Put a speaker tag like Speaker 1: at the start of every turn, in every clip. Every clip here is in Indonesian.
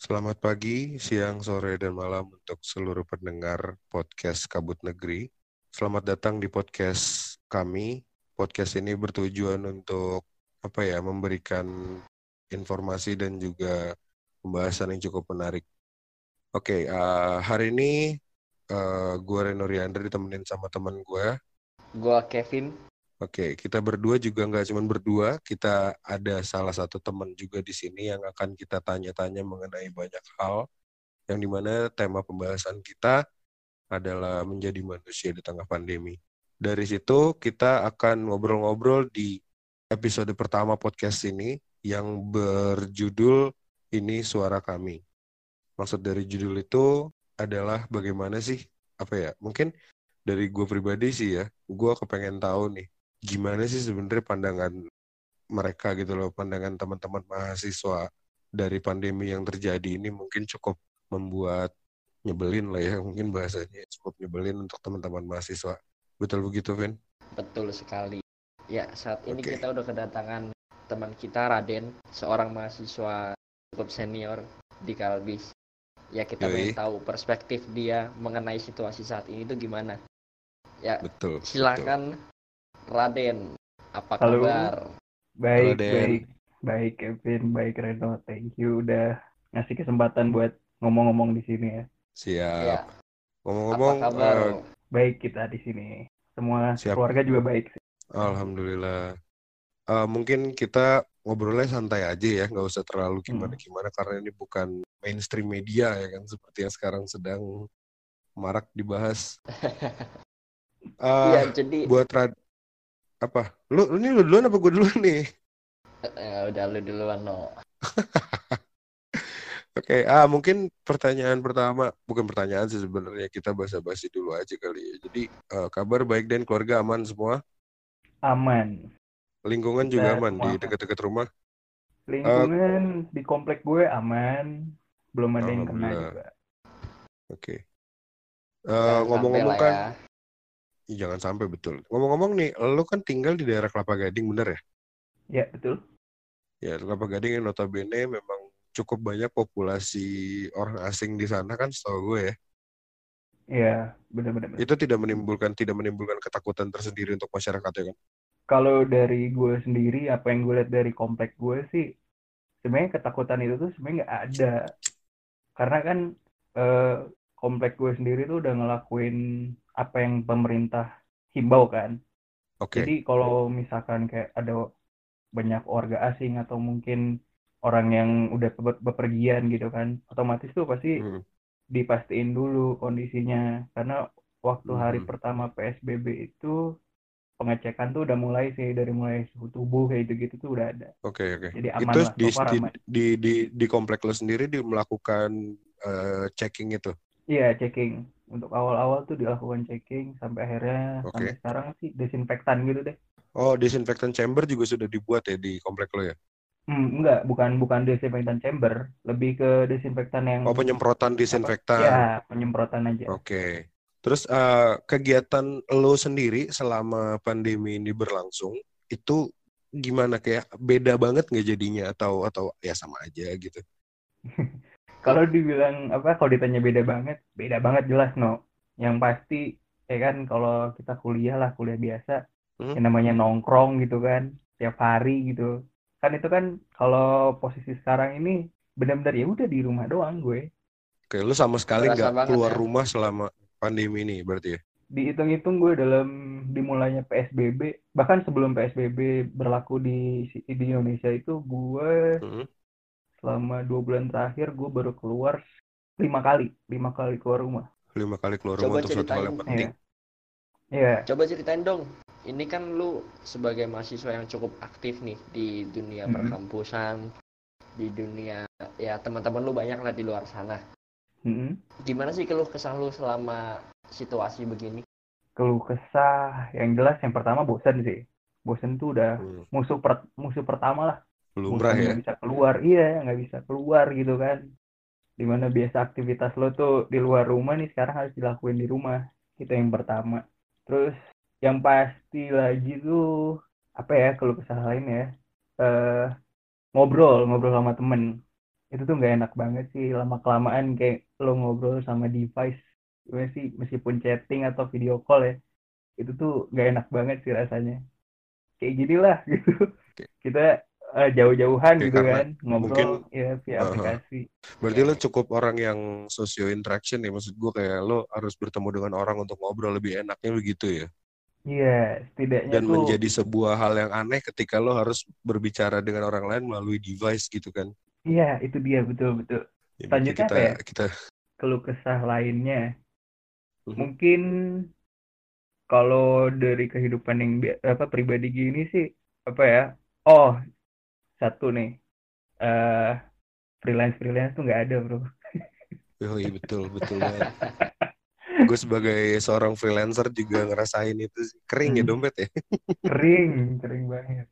Speaker 1: Selamat pagi, siang, sore, dan malam untuk seluruh pendengar podcast Kabut Negeri. Selamat datang di podcast kami. Podcast ini bertujuan untuk apa ya, memberikan informasi dan juga pembahasan yang cukup menarik. Oke, uh, hari ini uh, gue Reno Riandra ditemenin sama teman gue.
Speaker 2: Gue Kevin.
Speaker 1: Oke, kita berdua juga nggak cuma berdua, kita ada salah satu teman juga di sini yang akan kita tanya-tanya mengenai banyak hal, yang di mana tema pembahasan kita adalah menjadi manusia di tengah pandemi. Dari situ kita akan ngobrol-ngobrol di episode pertama podcast ini yang berjudul Ini Suara Kami. Maksud dari judul itu adalah bagaimana sih, apa ya, mungkin dari gue pribadi sih ya, gue kepengen tahu nih, gimana sih sebenarnya pandangan mereka gitu loh, pandangan teman-teman mahasiswa dari pandemi yang terjadi ini mungkin cukup membuat nyebelin lah ya, mungkin bahasanya cukup nyebelin untuk teman-teman mahasiswa. Betul begitu, Vin?
Speaker 2: Betul sekali. Ya, saat ini okay. kita udah kedatangan teman kita Raden, seorang mahasiswa cukup senior di Kalbis. Ya, kita mau tahu perspektif dia mengenai situasi saat ini itu gimana. Ya, betul. Silakan betul. Raden, apa Halo. kabar?
Speaker 3: Baik, Raden. baik, baik Kevin, baik Reno. Thank you udah ngasih kesempatan buat ngomong-ngomong di sini ya.
Speaker 1: Siap. Ya. Ngomong-ngomong,
Speaker 3: uh, baik kita di sini. Semua Siap. keluarga juga baik sih.
Speaker 1: Alhamdulillah. Uh, mungkin kita ngobrolnya santai aja ya, nggak usah terlalu gimana-gimana hmm. karena ini bukan mainstream media ya kan, seperti yang sekarang sedang marak dibahas. Uh, ya, jadi buat rad apa? Lu, lu ini lu duluan apa gue duluan nih?
Speaker 2: Ya udah lu duluan no.
Speaker 1: Oke, okay, ah mungkin pertanyaan pertama bukan pertanyaan sih sebenarnya kita basa-basi dulu aja kali ya. Jadi uh, kabar baik dan keluarga aman semua?
Speaker 3: Aman.
Speaker 1: Lingkungan kita juga aman di dekat-dekat rumah?
Speaker 3: Lingkungan uh, di komplek gue aman, belum ada yang kena juga.
Speaker 1: Oke. Okay. Uh, ngomong-ngomong kan, ya jangan sampai betul. Ngomong-ngomong nih, lo kan tinggal di daerah Kelapa Gading, bener ya?
Speaker 3: Ya, betul.
Speaker 1: Ya, Kelapa Gading yang notabene memang cukup banyak populasi orang asing di sana kan setahu gue ya.
Speaker 3: Iya, benar-benar.
Speaker 1: Itu tidak menimbulkan tidak menimbulkan ketakutan tersendiri untuk masyarakat ya kan?
Speaker 3: Kalau dari gue sendiri, apa yang gue lihat dari komplek gue sih, sebenarnya ketakutan itu tuh sebenarnya nggak ada. Karena kan eh, komplek gue sendiri tuh udah ngelakuin apa yang pemerintah himbau kan. Okay. Jadi kalau misalkan kayak ada banyak warga asing atau mungkin orang yang udah bepergian gitu kan, otomatis tuh pasti hmm. dipastiin dulu kondisinya karena waktu hmm. hari pertama PSBB itu pengecekan tuh udah mulai sih dari mulai suhu tubuh kayak gitu gitu tuh udah ada.
Speaker 1: Oke okay, oke. Okay. Jadi aman itu lah. Di, di, di di di komplek lo sendiri di melakukan uh, checking itu?
Speaker 3: Iya checking untuk awal-awal tuh dilakukan checking sampai akhirnya okay. sampai sekarang sih desinfektan gitu deh.
Speaker 1: Oh, desinfektan chamber juga sudah dibuat ya di komplek lo ya?
Speaker 3: Hmm, enggak, bukan bukan desinfektan chamber, lebih ke desinfektan yang
Speaker 1: Oh, penyemprotan desinfektan.
Speaker 3: Ya, penyemprotan aja.
Speaker 1: Oke. Okay. Terus uh, kegiatan lo sendiri selama pandemi ini berlangsung itu gimana kayak beda banget nggak jadinya atau atau ya sama aja gitu?
Speaker 3: kalau dibilang apa kalau ditanya beda banget beda banget jelas no yang pasti ya kan kalau kita kuliah lah kuliah biasa hmm? yang namanya nongkrong gitu kan tiap hari gitu kan itu kan kalau posisi sekarang ini benar-benar ya udah di rumah doang gue
Speaker 1: Oke, lu sama sekali nggak keluar ya. rumah selama pandemi ini berarti ya?
Speaker 3: Dihitung-hitung gue dalam dimulainya PSBB, bahkan sebelum PSBB berlaku di di Indonesia itu gue hmm selama dua bulan terakhir gue baru keluar lima kali lima kali keluar rumah
Speaker 1: lima kali keluar rumah untuk suatu hal yang penting
Speaker 2: Iya. Yeah. Coba ceritain dong. Ini kan lu sebagai mahasiswa yang cukup aktif nih di dunia mm -hmm. perkampusan, di dunia ya teman-teman lu banyak lah di luar sana. Mm -hmm. Gimana sih keluh kesah lu selama situasi begini?
Speaker 3: Keluh kesah yang jelas yang pertama bosan sih. Bosan tuh udah hmm. musuh per, musuh pertama lah
Speaker 1: lumrah ya.
Speaker 3: bisa keluar. Iya nggak bisa keluar gitu kan. Di mana biasa aktivitas lo tuh di luar rumah nih sekarang harus dilakuin di rumah. Itu yang pertama. Terus yang pasti lagi tuh apa ya kalau kesalahan lain ya uh, ngobrol ngobrol sama temen. Itu tuh nggak enak banget sih. Lama kelamaan kayak lo ngobrol sama device. Gue sih? Meskipun chatting atau video call ya itu tuh nggak enak banget sih rasanya. Kayak gini lah gitu. Kita uh, jauh-jauhan
Speaker 1: Oke,
Speaker 3: gitu kan ngobrol
Speaker 1: mungkin,
Speaker 3: ya via
Speaker 1: uh-huh.
Speaker 3: aplikasi
Speaker 1: Berarti lo cukup orang yang socio interaction ya maksud gue kayak lo harus bertemu dengan orang untuk ngobrol lebih enaknya begitu ya.
Speaker 3: iya setidaknya
Speaker 1: Dan
Speaker 3: tuh
Speaker 1: menjadi sebuah hal yang aneh ketika lo harus berbicara dengan orang lain melalui device gitu kan.
Speaker 3: iya itu dia betul betul Selanjutnya
Speaker 1: kita
Speaker 3: apa ya?
Speaker 1: kita
Speaker 3: keluh kesah lainnya
Speaker 1: Mhm.
Speaker 3: mungkin kalau dari kehidupan yang apa pribadi gini sih apa ya oh satu nih eh freelance freelance tuh nggak ada bro
Speaker 1: Yoi, betul betul banget. Gue sebagai seorang freelancer juga ngerasain itu sih. kering ya
Speaker 3: Hmm.
Speaker 1: dompet ya.
Speaker 3: kering kering banget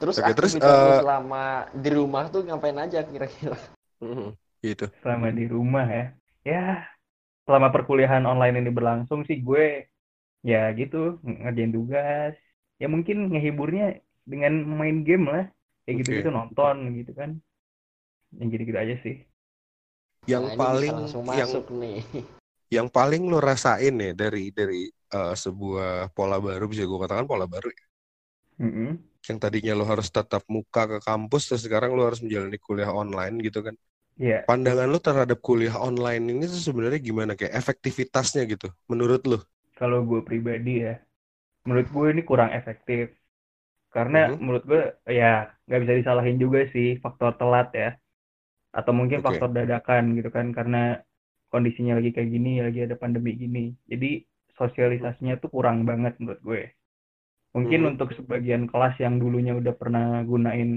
Speaker 2: Terus
Speaker 1: Oke, terus, eh,
Speaker 2: selama di rumah tuh ngapain aja kira-kira?
Speaker 1: Mhm, Gitu.
Speaker 3: selama di rumah ya ya selama perkuliahan online ini berlangsung sih gue ya gitu ng- ngerjain tugas ya mungkin ngehiburnya dengan main game lah kayak
Speaker 1: Oke.
Speaker 3: gitu-gitu nonton gitu kan yang gitu-gitu aja sih
Speaker 1: Yang
Speaker 2: Nah,
Speaker 1: paling yang
Speaker 2: masuk nih.
Speaker 1: yang paling lo rasain ya dari dari eh, sebuah pola baru bisa gue katakan pola baru ya.
Speaker 3: Mm-mm.
Speaker 1: yang tadinya lo harus tatap muka ke kampus terus sekarang lo harus menjalani kuliah online gitu kan
Speaker 3: Iya,
Speaker 1: pandangan lo terhadap kuliah online ini tuh sebenarnya gimana kayak efektivitasnya gitu menurut lo
Speaker 3: kalau gue pribadi ya, menurut gue ini kurang efektif. Karena
Speaker 1: Mhm.
Speaker 3: menurut gue ya nggak bisa disalahin juga sih faktor telat ya, atau mungkin
Speaker 1: Oke.
Speaker 3: faktor dadakan gitu kan, karena kondisinya lagi kayak gini, lagi ada pandemi gini. Jadi sosialisasinya tuh kurang banget menurut gue. Mungkin
Speaker 1: Mhm.
Speaker 3: untuk sebagian kelas yang dulunya udah pernah gunain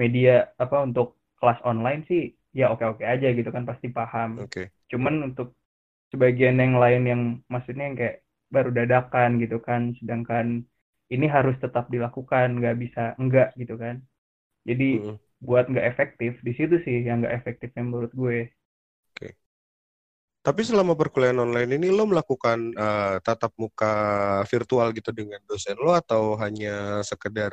Speaker 3: media apa untuk kelas online sih, ya oke-oke aja gitu kan pasti paham.
Speaker 1: oke
Speaker 3: Cuman untuk sebagian yang lain yang maksudnya yang kayak baru dadakan gitu kan, sedangkan ini harus tetap dilakukan, nggak bisa enggak gitu kan. Jadi
Speaker 1: Mhm.
Speaker 3: buat nggak efektif, di situ sih yang nggak efektifnya menurut gue.
Speaker 1: tapi selama perkuliahan online ini lo melakukan eh, tatap muka virtual gitu dengan dosen lo atau hanya sekedar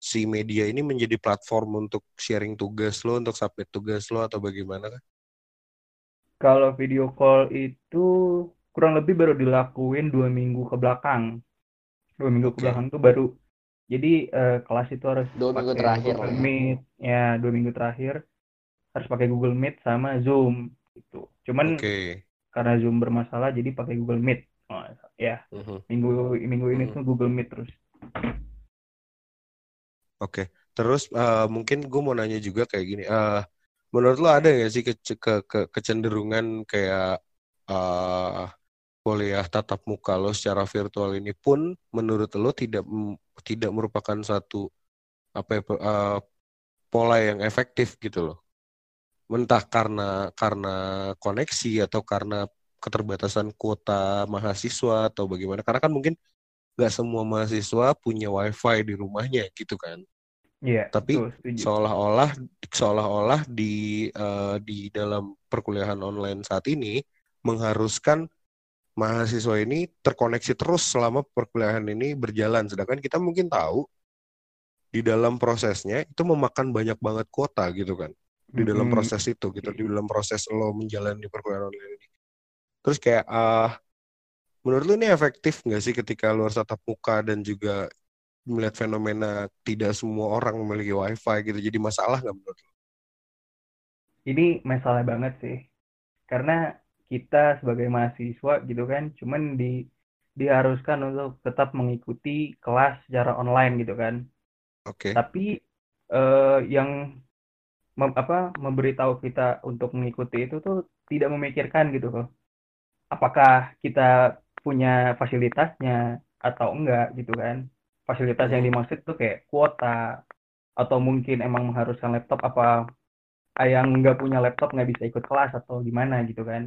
Speaker 1: si media ini menjadi platform untuk sharing tugas lo untuk submit tugas lo atau bagaimana kan
Speaker 3: Kalau video call itu kurang lebih baru dilakuin dua minggu ke belakang. Dua minggu ke
Speaker 1: Oke.
Speaker 3: belakang tuh baru. Jadi eh, kelas itu harus
Speaker 2: Dua minggu
Speaker 3: pakai
Speaker 2: terakhir
Speaker 3: Google
Speaker 2: ya.
Speaker 3: Meet. Ya, dua minggu terakhir harus pakai Google Meet sama Zoom gitu. Cuman
Speaker 1: oke
Speaker 3: karena Zoom bermasalah jadi pakai Google Meet. Oh, ya,
Speaker 1: Mhm.
Speaker 3: minggu minggu ini
Speaker 1: Mhm.
Speaker 3: tuh Google Meet terus.
Speaker 1: Oke, terus eh, mungkin gue mau nanya juga kayak gini. eh menurut lo ada nggak sih ke, ke, ke- kecenderungan kayak eh kuliah tatap muka lo secara virtual ini pun menurut lo tidak tidak merupakan satu apa ya, eh, pola yang efektif gitu loh. Entah karena karena koneksi atau karena keterbatasan kuota mahasiswa atau bagaimana. Karena kan mungkin nggak semua mahasiswa punya wifi di rumahnya gitu kan.
Speaker 3: Iya,
Speaker 1: Tapi seolah-olah seolah-olah di eh, di dalam perkuliahan online saat ini mengharuskan mahasiswa ini terkoneksi terus selama perkuliahan ini berjalan. Sedangkan kita mungkin tahu di dalam prosesnya itu memakan banyak banget kuota gitu kan. Di dalam proses itu gitu di dalam proses lo menjalani perkuliahan online ini. Terus kayak ah menurut lu ini efektif nggak sih ketika lu harus tatap muka dan juga melihat fenomena tidak semua orang memiliki wifi gitu? Jadi masalah nggak menurut lu?
Speaker 3: Ini masalah banget sih. Karena kita sebagai mahasiswa gitu kan, cuman di diharuskan untuk tetap mengikuti kelas secara online gitu kan.
Speaker 1: Oke.
Speaker 3: Tapi eh, yang mem- apa memberitahu kita untuk mengikuti itu tuh tidak memikirkan gitu loh. Apakah kita punya fasilitasnya atau enggak gitu kan. Fasilitas yang
Speaker 1: Mhm.
Speaker 3: dimaksud tuh kayak kuota atau mungkin emang mengharuskan laptop apa ah, yang nggak punya laptop nggak bisa ikut kelas atau gimana gitu kan.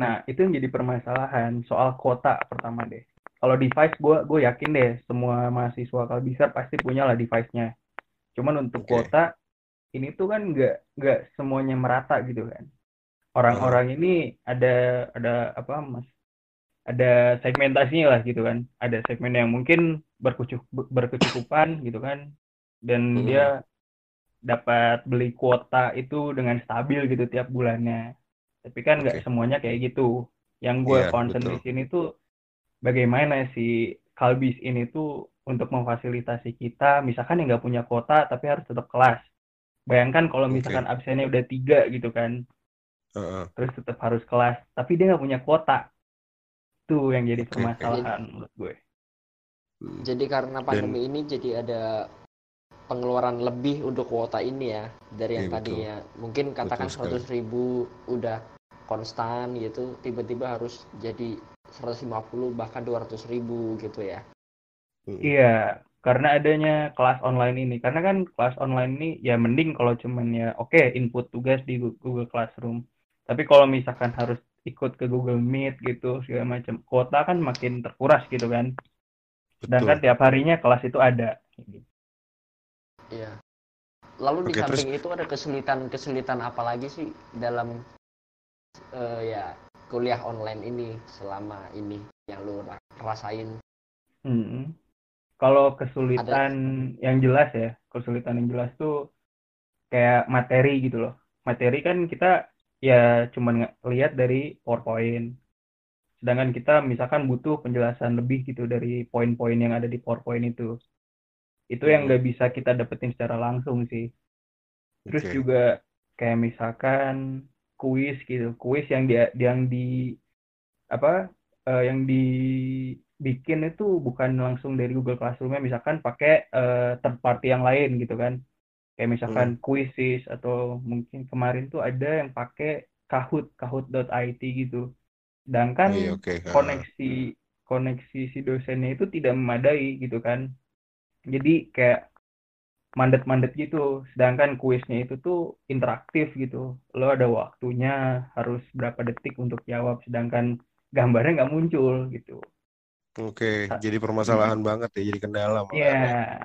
Speaker 3: Nah, itu yang jadi permasalahan soal kuota pertama deh. Kalau device, gue gue yakin deh semua mahasiswa kalau bisa pasti punya lah device-nya. Cuman untuk
Speaker 1: Oke.
Speaker 3: kuota ini tuh kan nggak nggak semuanya merata gitu kan. Orang-orang ini ada ada apa mas? Ada segmentasinya lah gitu kan. Ada segmen yang mungkin berkucuk berkecukupan gitu kan. Dan
Speaker 1: Mhm.
Speaker 3: dia dapat beli kuota itu dengan stabil gitu tiap bulannya. Tapi kan nggak
Speaker 1: Oke.
Speaker 3: semuanya kayak gitu. Yang gue
Speaker 1: Iya,
Speaker 3: concern
Speaker 1: betul.
Speaker 3: di sini tuh bagaimana si Kalbis ini tuh untuk memfasilitasi kita, misalkan yang nggak punya kuota tapi harus tetap kelas. Bayangkan kalau misalkan absennya udah tiga gitu kan,
Speaker 1: Heeh.
Speaker 3: terus tetap harus kelas, tapi dia nggak punya kuota. Tuh yang jadi
Speaker 1: oke.
Speaker 3: permasalahan menurut gue.
Speaker 1: Hmm.
Speaker 2: Jadi karena pandemi ini jadi ada pengeluaran lebih untuk kuota ini ya dari yang
Speaker 1: betul.
Speaker 2: tadinya mungkin katakan
Speaker 1: Betul.
Speaker 2: 100.000 ribu udah konstan gitu tiba-tiba harus jadi 150 bahkan 200.000 ribu gitu ya
Speaker 1: Hmm.
Speaker 3: Iya, karena adanya kelas online ini. Karena kan kelas online ini ya mending kalau cuman ya oke input tugas di Google Classroom. Tapi kalau misalkan harus ikut ke Google Meet gitu segala macam, kuota kan makin terkuras gitu kan. Sedangkan
Speaker 1: Betul.
Speaker 3: tiap harinya kelas itu ada.
Speaker 2: Iya. Lalu di
Speaker 1: Oke, terus-
Speaker 2: samping itu ada kesulitan-kesulitan apa lagi sih dalam eh, ya kuliah online ini selama ini yang lu ra- rasain?
Speaker 3: Hmm. Kalau kesulitan yang jelas ya, kesulitan yang jelas tuh kayak materi gitu loh. Materi kan kita ya cuman lihat dari PowerPoint. Sedangkan kita misalkan butuh penjelasan lebih gitu dari poin-poin yang ada di PowerPoint itu. Itu yang
Speaker 1: Hmm.
Speaker 3: nggak bisa kita dapetin secara langsung sih. Terus
Speaker 1: Oke.
Speaker 3: juga kayak misalkan kuis gitu, kuis yang dia yang di apa eh, yang dibikin itu bukan langsung dari Google Classroom-nya, misalkan pakai eh, third party yang lain gitu kan. Kayak misalkan Quizizz atau mungkin kemarin tuh ada yang pakai Kahoot, kahoot.it gitu. Sedangkan
Speaker 1: Iya, oke. Ah.
Speaker 3: koneksi koneksi si dosennya itu tidak memadai gitu kan. Jadi kayak mandet-mandet gitu. Sedangkan kuisnya itu tuh interaktif gitu. Lo ada waktunya harus berapa detik untuk jawab. Sedangkan gambarnya nggak muncul gitu.
Speaker 1: Oke, jadi permasalahan banget ya, jadi kendala.
Speaker 3: Iya,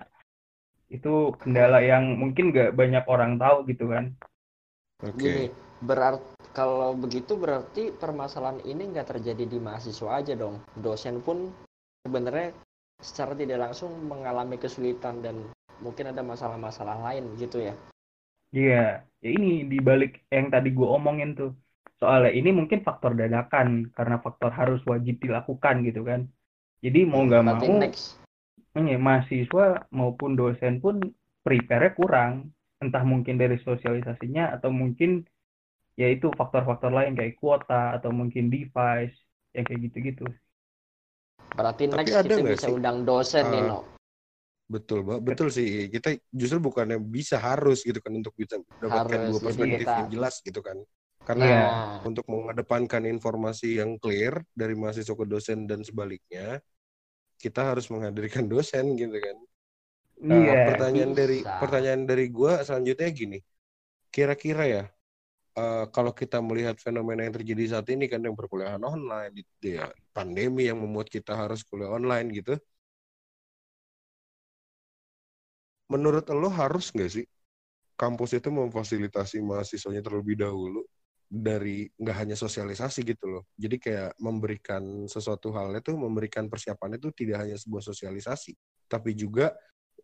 Speaker 3: itu kendala yang mungkin nggak banyak orang tahu gitu kan.
Speaker 1: Oke.
Speaker 2: Gini, berarti kalau begitu berarti permasalahan ini nggak terjadi di mahasiswa aja dong. Dosen pun sebenarnya secara tidak langsung mengalami kesulitan dan mungkin ada masalah-masalah lain gitu ya.
Speaker 3: Iya, ya ini di balik yang tadi gue omongin tuh. Soalnya ini mungkin faktor dadakan karena faktor harus wajib dilakukan gitu kan. Jadi mau nggak
Speaker 2: Berarti
Speaker 3: mau
Speaker 2: next
Speaker 3: Iya, mahasiswa maupun dosen pun prepare-nya kurang. Entah mungkin dari sosialisasinya atau mungkin ya itu faktor-faktor lain kayak kuota atau mungkin device yang kayak gitu-gitu.
Speaker 2: Berarti
Speaker 1: Tapi
Speaker 2: next
Speaker 1: ada
Speaker 2: kita bisa
Speaker 1: sih,
Speaker 2: undang dosen nih
Speaker 1: uh,
Speaker 2: no.
Speaker 1: Betul, Mbak. Betul sih. Kita justru bukannya bisa harus gitu kan untuk bisa mendapatkan dua perspektif
Speaker 2: kita-
Speaker 1: yang jelas gitu kan. Karena.
Speaker 2: Nah,
Speaker 1: untuk mengedepankan informasi yang clear dari mahasiswa ke dosen dan sebaliknya, kita harus menghadirkan dosen gitu kan. Nah,
Speaker 3: Iya.
Speaker 1: pertanyaan dari
Speaker 2: Bisa.
Speaker 1: pertanyaan dari gua selanjutnya gini. Kira-kira ya eh, kalau kita melihat fenomena yang terjadi saat ini kan yang perkuliahan online, di- ya, pandemi yang membuat kita harus kuliah online gitu. Menurut lo harus nggak sih kampus itu memfasilitasi mahasiswanya terlebih dahulu dari nggak hanya sosialisasi gitu loh. Jadi kayak memberikan sesuatu hal itu memberikan persiapan itu tidak hanya sebuah sosialisasi, tapi juga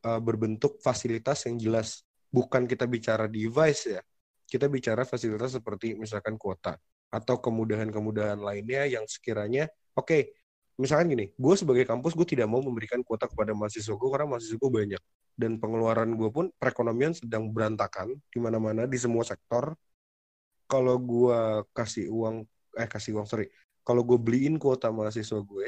Speaker 1: uh, berbentuk fasilitas yang jelas. Bukan kita bicara device ya, kita bicara fasilitas seperti misalkan kuota atau kemudahan-kemudahan lainnya yang sekiranya oke. misalkan gini, gue sebagai kampus gue tidak mau memberikan kuota kepada mahasiswa gue karena mahasiswa gue banyak dan pengeluaran gue pun perekonomian sedang berantakan di mana-mana di semua sektor. Kalau gue kasih uang, eh kasih uang sorry, kalau gue beliin kuota mahasiswa gue,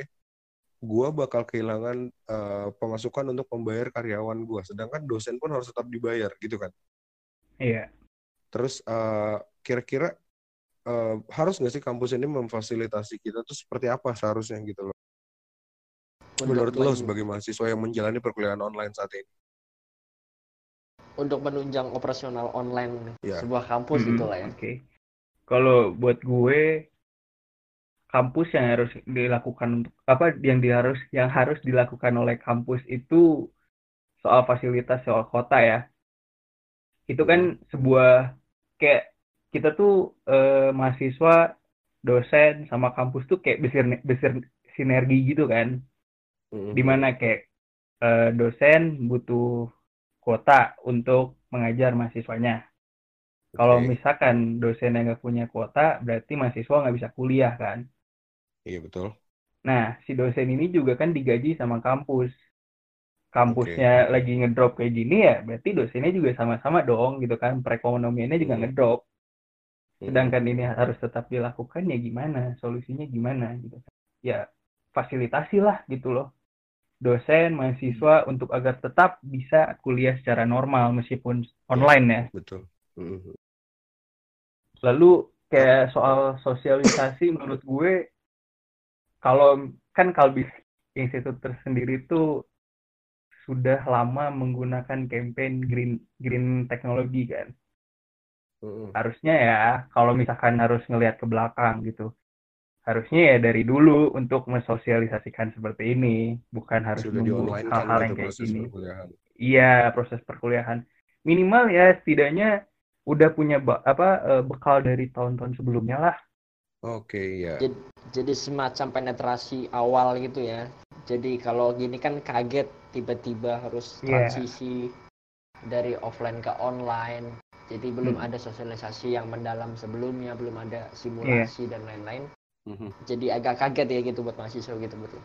Speaker 1: gue bakal kehilangan eh, pemasukan untuk membayar karyawan gue. Sedangkan dosen pun harus tetap dibayar gitu kan.
Speaker 3: Iya.
Speaker 1: Terus eh, kira-kira eh, harus nggak sih kampus ini memfasilitasi kita tuh seperti apa seharusnya gitu loh? Menurut lo sebagai mahasiswa yang menjalani perkuliahan online saat ini?
Speaker 2: untuk menunjang operasional online
Speaker 1: Ya.
Speaker 2: sebuah kampus
Speaker 3: Mm-mm,
Speaker 2: gitu lah ya.
Speaker 3: Oke. Kalau buat gue kampus yang harus dilakukan untuk apa yang di- harus yang harus dilakukan oleh kampus itu soal fasilitas soal kota ya. Itu kan sebuah kayak kita tuh eh, mahasiswa, dosen sama kampus tuh kayak besir besir sinergi gitu kan.
Speaker 1: Mhm.
Speaker 3: Di mana kayak eh, dosen butuh kuota untuk mengajar mahasiswanya. Kalau misalkan dosen yang nggak punya kuota, berarti mahasiswa nggak bisa kuliah kan?
Speaker 1: Iya betul.
Speaker 3: Nah, si dosen ini juga kan digaji sama kampus. Kampusnya okay. lagi ngedrop kayak gini ya, berarti dosennya juga sama-sama dong gitu kan. Perekonomiannya juga hmm. ngedrop. Hmm. Sedangkan ini harus tetap dilakukan ya gimana? Solusinya gimana gitu kan? Ya fasilitasi lah gitu loh. Dosen, mahasiswa hmm. untuk agar tetap bisa kuliah secara normal meskipun online ya.
Speaker 1: Betul. Hmm.
Speaker 3: Lalu kayak soal sosialisasi menurut gue kalau kan Kalbis Institute tersendiri itu sudah lama menggunakan campaign green green teknologi kan. Uh. Harusnya ya kalau misalkan harus ngelihat ke belakang gitu. Harusnya ya dari dulu untuk mensosialisasikan seperti ini, bukan harus menunggu hal-hal yang kayak gini. Iya, proses perkuliahan. Minimal ya setidaknya udah punya apa eh, bekal dari tahun-tahun sebelumnya lah.
Speaker 1: Oke, okay, ya.
Speaker 2: Jadi, jadi semacam penetrasi awal gitu ya. Jadi kalau gini kan kaget tiba-tiba harus iya. transisi yeah. dari offline ke online. Jadi belum hmm. ada sosialisasi yang mendalam sebelumnya, belum ada simulasi yeah. dan lain-lain. Mm-hmm. Jadi agak kaget ya gitu buat mahasiswa gitu betul.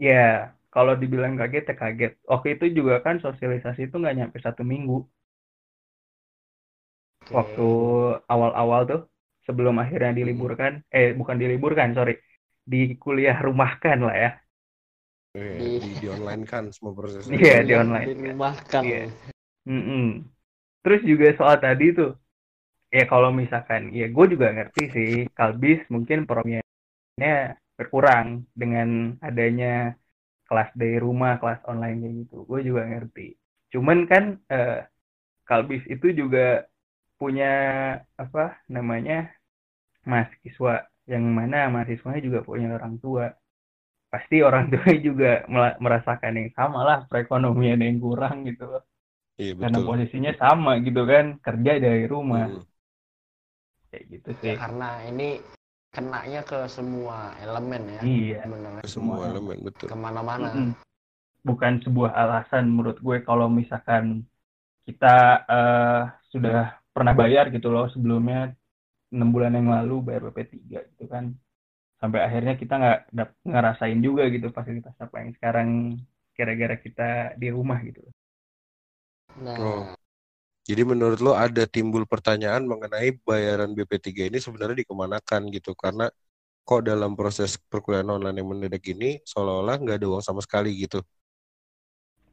Speaker 3: Iya, yeah. kalau dibilang kaget ya kaget. Oke itu juga kan sosialisasi itu nggak nyampe satu minggu okay. waktu awal-awal tuh sebelum akhirnya hmm. diliburkan eh bukan diliburkan sorry di kuliah rumahkan lah ya
Speaker 1: iya, di, di, di online kan semua prosesnya
Speaker 3: iya di online
Speaker 2: di rumahkan
Speaker 3: yeah. mm -mm. terus juga soal tadi tuh ya kalau misalkan ya gue juga ngerti sih kalbis mungkin programnya berkurang dengan adanya kelas dari rumah kelas online kayak gitu gue juga ngerti cuman kan eh, kalbis itu juga punya apa namanya mahasiswa yang mana mahasiswanya juga punya orang tua. Pasti orang tua juga merasakan yang sama lah perekonomian yang kurang gitu. Loh iya, betul. karena posisinya sama gitu kan kerja dari rumah. Hmm. kayak gitu sih.
Speaker 2: Ya, karena ini kenanya ke semua elemen ya
Speaker 3: iya.
Speaker 1: ke semua elemen betul.
Speaker 2: Ke mana-mana.
Speaker 3: Mm -mm. bukan sebuah alasan menurut gue kalau misalkan kita uh, sudah pernah bayar gitu loh sebelumnya enam bulan yang lalu bayar BP 3 gitu kan sampai akhirnya kita nggak ngerasain juga gitu fasilitas apa yang sekarang kira-kira kita di rumah gitu.
Speaker 1: Nah. Oh. Jadi menurut lo ada timbul pertanyaan mengenai bayaran BP 3 ini sebenarnya dikemanakan gitu karena kok dalam proses perkuliahan online yang mendadak ini seolah-olah nggak ada uang sama sekali gitu.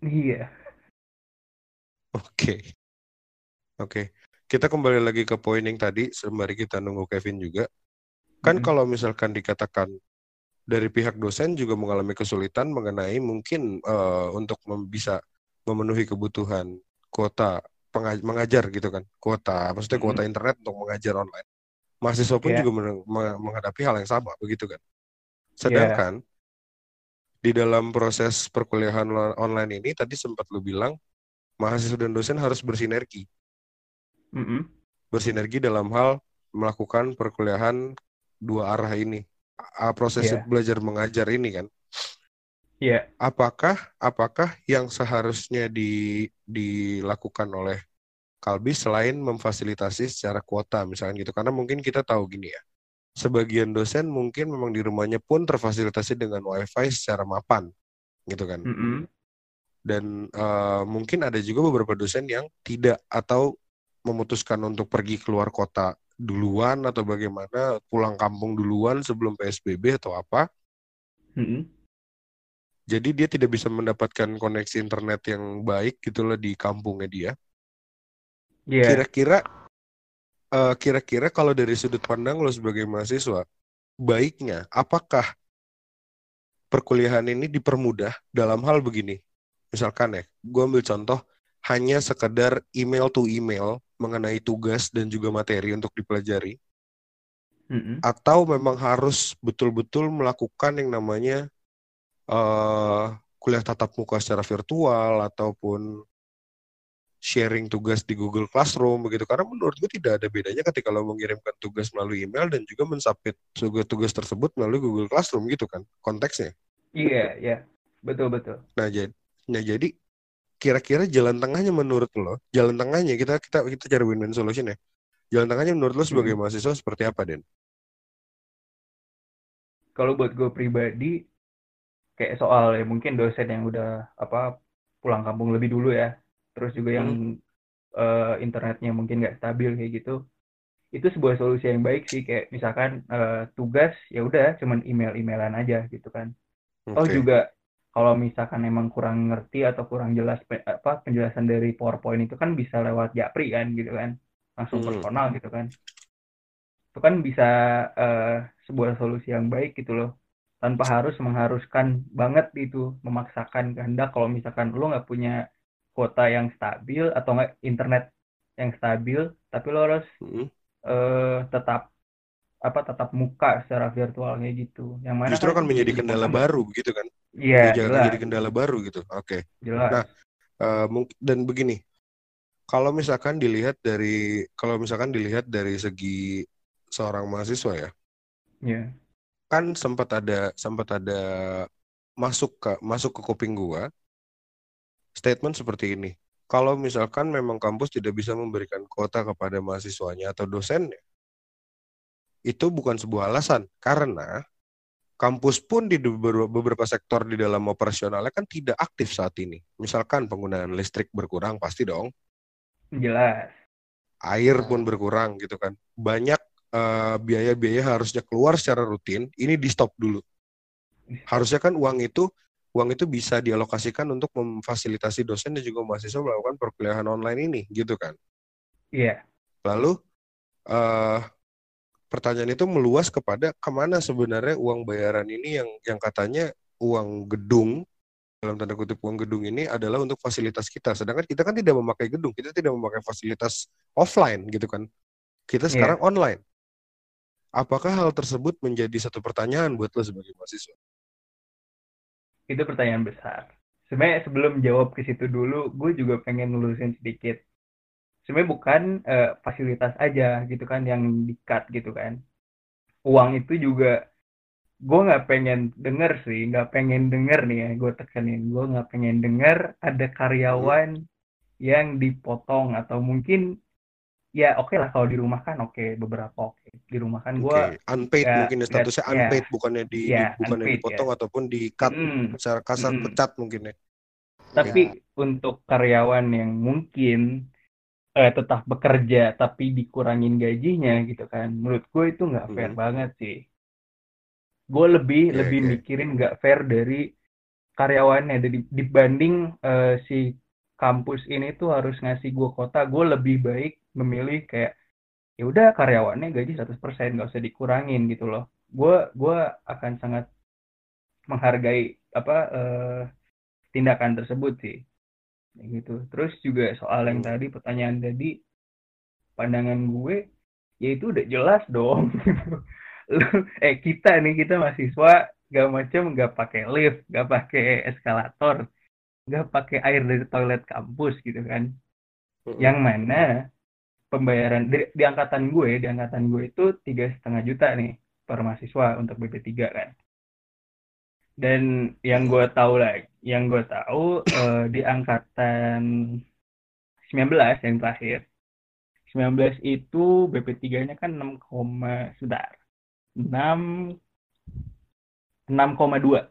Speaker 3: Iya.
Speaker 1: Oke. Okay. Oke. Okay kita kembali lagi ke poin yang tadi sembari kita nunggu Kevin juga. Kan hmm. kalau misalkan dikatakan dari pihak dosen juga mengalami kesulitan mengenai mungkin uh, untuk mem bisa memenuhi kebutuhan kuota mengajar gitu kan kuota maksudnya kuota hmm. internet untuk mengajar online mahasiswa pun yeah. juga menghadapi hal yang sama begitu kan sedangkan yeah. di dalam proses perkuliahan online ini tadi sempat lu bilang mahasiswa dan dosen harus bersinergi
Speaker 3: mm -hmm.
Speaker 1: bersinergi dalam hal melakukan perkuliahan dua arah ini proses yeah. belajar mengajar ini kan.
Speaker 3: Yeah.
Speaker 1: Apakah apakah yang seharusnya di, dilakukan oleh Kalbi selain memfasilitasi secara kuota misalkan gitu karena mungkin kita tahu gini ya. Sebagian dosen mungkin memang di rumahnya pun terfasilitasi dengan wifi secara mapan gitu kan. Mm -hmm. Dan uh, mungkin ada juga beberapa dosen yang tidak atau memutuskan untuk pergi keluar kota duluan atau bagaimana pulang kampung duluan sebelum PSBB atau apa. Mm-hmm. Jadi dia tidak bisa mendapatkan koneksi internet yang baik gitulah di kampungnya dia. Yeah. Kira-kira uh, kira-kira kalau dari sudut pandang lo sebagai mahasiswa, baiknya apakah perkuliahan ini dipermudah dalam hal begini? Misalkan ya, gue ambil contoh hanya sekedar email to email mengenai tugas dan juga materi untuk dipelajari, mm-hmm. atau memang harus betul-betul melakukan yang namanya uh, kuliah tatap muka secara virtual ataupun sharing tugas di Google Classroom begitu. Karena menurut gue tidak ada bedanya ketika lo mengirimkan tugas melalui email dan juga mensubmit tugas-tugas tersebut melalui Google Classroom gitu kan konteksnya.
Speaker 3: Iya iya. Betul betul.
Speaker 1: Nah jadi nah jadi kira-kira jalan tengahnya menurut lo, jalan tengahnya kita kita kita cari win-win solution ya. Jalan tengahnya menurut lo sebagai hmm. mahasiswa seperti apa, Den?
Speaker 3: Kalau buat gue pribadi, kayak soal ya mungkin dosen yang udah apa pulang kampung lebih dulu ya, terus juga yang hmm. uh, internetnya mungkin nggak stabil kayak gitu, itu sebuah solusi yang baik sih kayak misalkan uh, tugas ya udah cuman email-emailan aja gitu kan. Okay. Oh juga kalau misalkan emang kurang ngerti atau kurang jelas apa penjelasan dari PowerPoint itu kan bisa lewat Japri kan gitu kan. Langsung hmm. personal gitu kan. Itu kan bisa uh, sebuah solusi yang baik gitu loh. Tanpa harus mengharuskan banget itu memaksakan kehendak. Kalau misalkan lo nggak punya kuota yang stabil atau nggak internet yang stabil tapi lo harus hmm. uh, tetap apa tetap muka secara virtual kayak gitu.
Speaker 1: Yang mana justru kan, kan menjadi kendala baru gitu kan
Speaker 3: iya
Speaker 1: jangan jadi kendala baru gitu oke okay. nah uh, dan begini kalau misalkan dilihat dari kalau misalkan dilihat dari segi seorang mahasiswa ya,
Speaker 3: yeah.
Speaker 1: kan sempat ada sempat ada masuk ke masuk ke kuping gua statement seperti ini. Kalau misalkan memang kampus tidak bisa memberikan kuota kepada mahasiswanya atau dosennya, itu bukan sebuah alasan karena kampus pun di beberapa sektor di dalam operasionalnya kan tidak aktif saat ini. Misalkan penggunaan listrik berkurang pasti dong
Speaker 3: Jelas.
Speaker 1: Air pun berkurang gitu kan. Banyak eh, biaya-biaya harusnya keluar secara rutin, ini di stop dulu. Harusnya kan uang itu uang itu bisa dialokasikan untuk memfasilitasi dosen dan juga mahasiswa melakukan perkuliahan online ini, gitu kan?
Speaker 3: Iya. Yeah.
Speaker 1: Lalu uh, pertanyaan itu meluas kepada ke mana sebenarnya uang bayaran ini yang yang katanya uang gedung dalam tanda kutip uang gedung ini adalah untuk fasilitas kita. Sedangkan kita kan tidak memakai gedung, kita tidak memakai fasilitas offline gitu kan. Kita iya. sekarang yeah. online. Apakah hal tersebut menjadi satu pertanyaan buat lo sebagai mahasiswa?
Speaker 3: Itu pertanyaan besar. Sebenarnya sebelum jawab ke situ dulu, gue juga pengen lulusin sedikit. Sebenarnya bukan uh, fasilitas aja gitu kan yang di-cut gitu kan. Uang itu juga gue nggak pengen denger sih nggak pengen denger nih ya gue tekenin gue nggak pengen denger ada karyawan hmm. yang dipotong atau mungkin ya oke okay lah kalau di rumah kan oke okay, beberapa oke okay. di rumah kan gue okay.
Speaker 1: unpaid gak, mungkin ya, statusnya gak, unpaid ya, bukannya di, ya, di bukannya unpaid, dipotong ya. ataupun di cut mm, secara kasar mm. pecat mungkin ya
Speaker 3: tapi ya. untuk karyawan yang mungkin eh, tetap bekerja tapi dikurangin gajinya gitu kan. Menurut gue itu nggak fair hmm. banget sih. Gue lebih yeah, lebih yeah. mikirin nggak fair dari karyawannya. Dari dibanding uh, si kampus ini tuh harus ngasih gue kota gue lebih baik memilih kayak ya udah karyawannya gaji 100% nggak usah dikurangin gitu loh. Gue gue akan sangat menghargai apa uh, tindakan tersebut sih gitu terus juga soal yang hmm. tadi pertanyaan tadi pandangan gue ya itu udah jelas dong eh kita nih kita mahasiswa gak macam gak pakai lift gak pakai eskalator gak pakai air dari toilet kampus gitu kan mm-hmm. yang mana pembayaran di, di angkatan gue di angkatan gue itu tiga setengah juta nih per mahasiswa untuk BP3 kan dan yang gue tahu lagi yang gue tahu uh, di angkatan 19 yang terakhir 19 itu BP3-nya kan 6, sebentar enam enam koma dua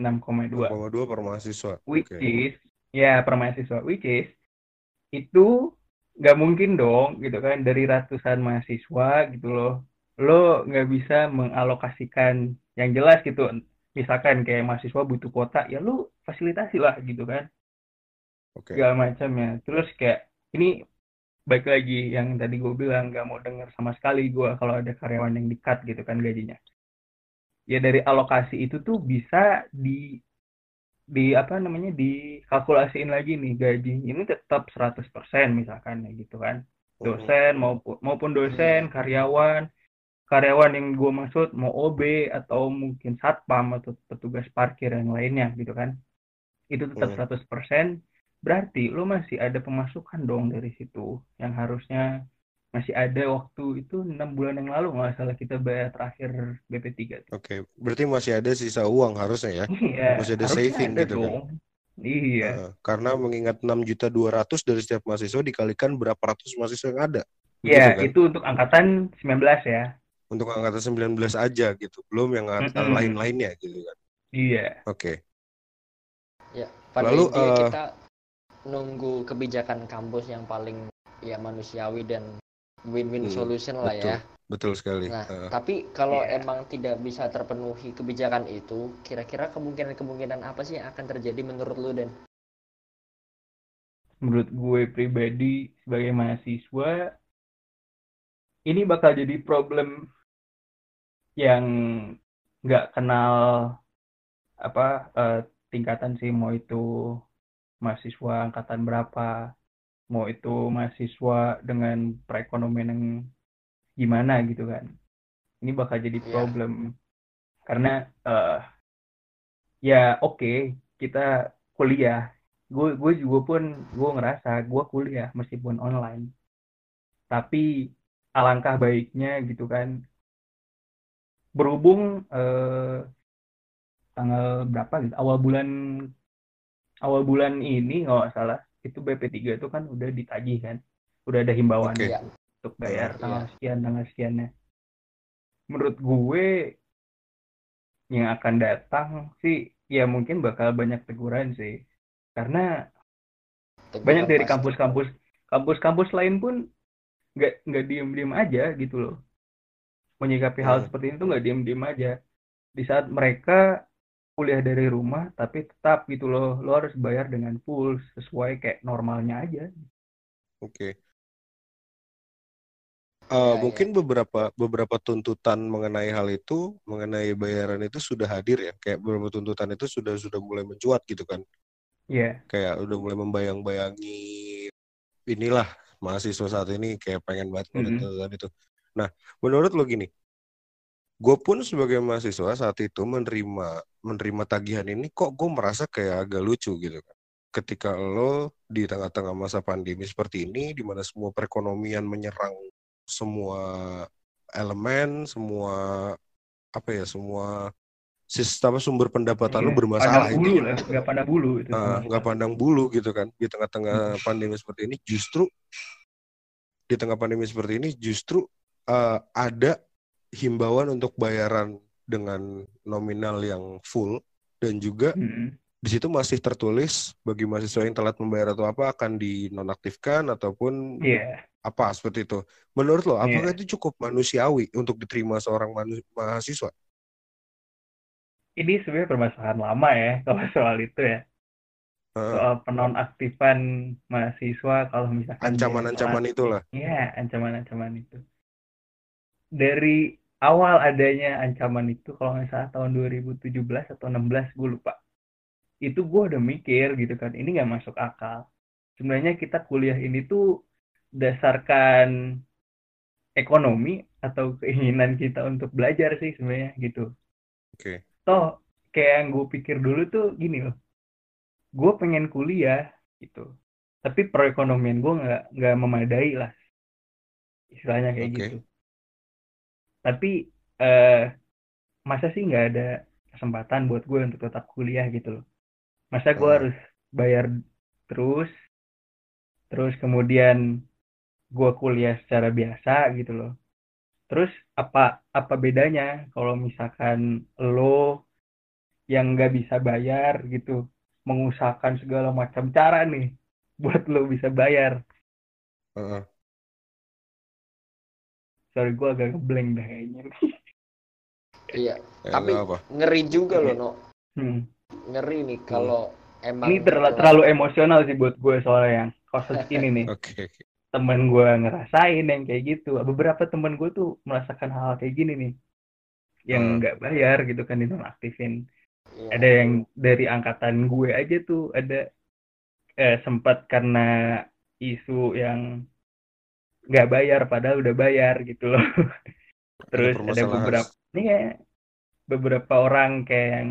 Speaker 3: enam koma dua
Speaker 1: per mahasiswa
Speaker 3: which okay. is ya per mahasiswa which is itu nggak mungkin dong gitu kan dari ratusan mahasiswa gitu loh lo nggak bisa mengalokasikan yang jelas gitu misalkan kayak mahasiswa butuh kuota ya lo fasilitasi lah gitu kan. Okay. segala macam ya terus kayak ini baik lagi yang tadi gue bilang nggak mau dengar sama sekali gue kalau ada karyawan yang dikat gitu kan gajinya. Ya dari alokasi itu tuh bisa di di apa namanya dikalkulasiin lagi nih gaji. Ini tetap 100% misalkan ya gitu kan. Oh. dosen maupun maupun dosen karyawan karyawan yang gue maksud mau OB atau mungkin satpam atau petugas parkir yang lainnya gitu kan itu tetap 100% berarti lo masih ada pemasukan dong dari situ yang harusnya masih ada waktu itu enam bulan yang lalu nggak salah kita bayar terakhir BP3.
Speaker 1: Oke, okay. berarti masih ada sisa uang harusnya ya? Iya, masih ada saving ada gitu kan? dong. kan?
Speaker 3: Iya.
Speaker 1: Uh, karena mengingat 6 juta 200 dari setiap mahasiswa dikalikan berapa ratus mahasiswa yang ada.
Speaker 3: Iya, kan? itu untuk angkatan 19 ya.
Speaker 1: Untuk angkatan 19 aja gitu, belum yang mm -hmm. lain-lainnya gitu kan.
Speaker 3: Iya.
Speaker 1: Oke. Okay.
Speaker 2: Ya, pada Lalu uh, kita nunggu kebijakan kampus yang paling ya manusiawi dan win-win hmm, solution lah
Speaker 1: betul,
Speaker 2: ya.
Speaker 1: Betul sekali.
Speaker 2: Nah, uh, tapi kalau yeah. emang tidak bisa terpenuhi kebijakan itu, kira-kira kemungkinan-kemungkinan apa sih yang akan terjadi menurut lu dan?
Speaker 3: Menurut gue pribadi sebagai mahasiswa, ini bakal jadi problem yang nggak kenal apa uh, tingkatan sih mau itu mahasiswa angkatan berapa mau itu mahasiswa dengan perekonomian yang gimana gitu kan ini bakal jadi iya. problem yeah. karena uh, ya oke okay, kita kuliah gue gue juga pun gue ngerasa gue kuliah meskipun online tapi alangkah baiknya gitu kan berhubung uh, tanggal berapa gitu awal bulan awal bulan ini nggak salah itu BP3 itu kan udah ditagih kan udah ada himbauan okay. ya, untuk bayar tanggal yeah. sekian tanggal sekiannya menurut gue yang akan datang sih ya mungkin bakal banyak teguran sih karena teguran banyak dari kampus-kampus kampus-kampus lain pun nggak nggak diem-diem aja gitu loh menyikapi hmm. hal seperti itu nggak diem-diem aja di saat mereka kuliah dari rumah tapi tetap gitu loh lo harus bayar dengan full sesuai kayak normalnya aja
Speaker 1: oke okay. Uh, ya, mungkin ya. beberapa beberapa tuntutan mengenai hal itu mengenai bayaran itu sudah hadir ya kayak beberapa tuntutan itu sudah sudah mulai mencuat gitu kan
Speaker 3: Iya. Yeah.
Speaker 1: Kayak udah mulai membayang-bayangi inilah mahasiswa saat ini kayak pengen banget mm -hmm. tuntutan itu. Nah, menurut lo gini, gue pun sebagai mahasiswa saat itu menerima menerima tagihan ini kok gue merasa kayak agak lucu gitu kan. Ketika lo di tengah-tengah masa pandemi seperti ini di mana semua perekonomian menyerang semua elemen semua apa ya semua sistem sumber pendapatan iya, lo bermasalah
Speaker 3: pandang bulu lah nggak pandang bulu itu
Speaker 1: uh, nggak pandang bulu gitu kan. Di tengah-tengah hmm. pandemi seperti ini justru di tengah pandemi seperti ini justru uh, ada himbauan untuk bayaran dengan nominal yang full dan juga mm-hmm. di situ masih tertulis bagi mahasiswa yang telat membayar atau apa akan dinonaktifkan ataupun
Speaker 3: yeah.
Speaker 1: apa seperti itu. Menurut lo, apakah yeah. itu cukup manusiawi untuk diterima seorang mahasiswa?
Speaker 3: Ini sebenarnya permasalahan lama ya kalau soal itu ya. Uh, soal penonaktifan mahasiswa kalau misalkan
Speaker 1: ancaman-ancaman itulah.
Speaker 3: Iya, ancaman-ancaman itu dari awal adanya ancaman itu kalau nggak salah tahun 2017 atau 16 gue lupa. Itu gue udah mikir gitu kan ini nggak masuk akal. Sebenarnya kita kuliah ini tuh dasarkan ekonomi atau keinginan kita untuk belajar sih sebenarnya gitu.
Speaker 1: Oke. Okay.
Speaker 3: toh kayak yang gue pikir dulu tuh gini loh. Gue pengen kuliah gitu. Tapi perekonomian gue nggak nggak memadai lah. Istilahnya kayak okay. gitu tapi uh, masa sih nggak ada kesempatan buat gue untuk tetap kuliah gitu loh. Masa gue hmm. harus bayar terus terus kemudian gue kuliah secara biasa gitu loh. Terus apa apa bedanya kalau misalkan lo yang nggak bisa bayar gitu mengusahakan segala macam cara nih buat lo bisa bayar?
Speaker 1: Uh
Speaker 3: sorry gue agak ngeblank dah kayaknya
Speaker 2: iya ya, tapi apa. ngeri juga loh no hmm. ngeri nih kalau hmm. emang
Speaker 3: ini ter terlalu emosional sih buat gue soalnya yang kasus ini nih
Speaker 1: okay, okay.
Speaker 3: temen gue ngerasain yang kayak gitu beberapa temen gue tuh merasakan hal, -hal kayak gini nih yang hmm. nggak hmm. bayar gitu kan dinonaktifin ya. ada yang dari angkatan gue aja tuh ada eh, sempat karena isu yang nggak bayar padahal udah bayar gitu loh. Terus ada, ada beberapa nih ya beberapa orang kayak yang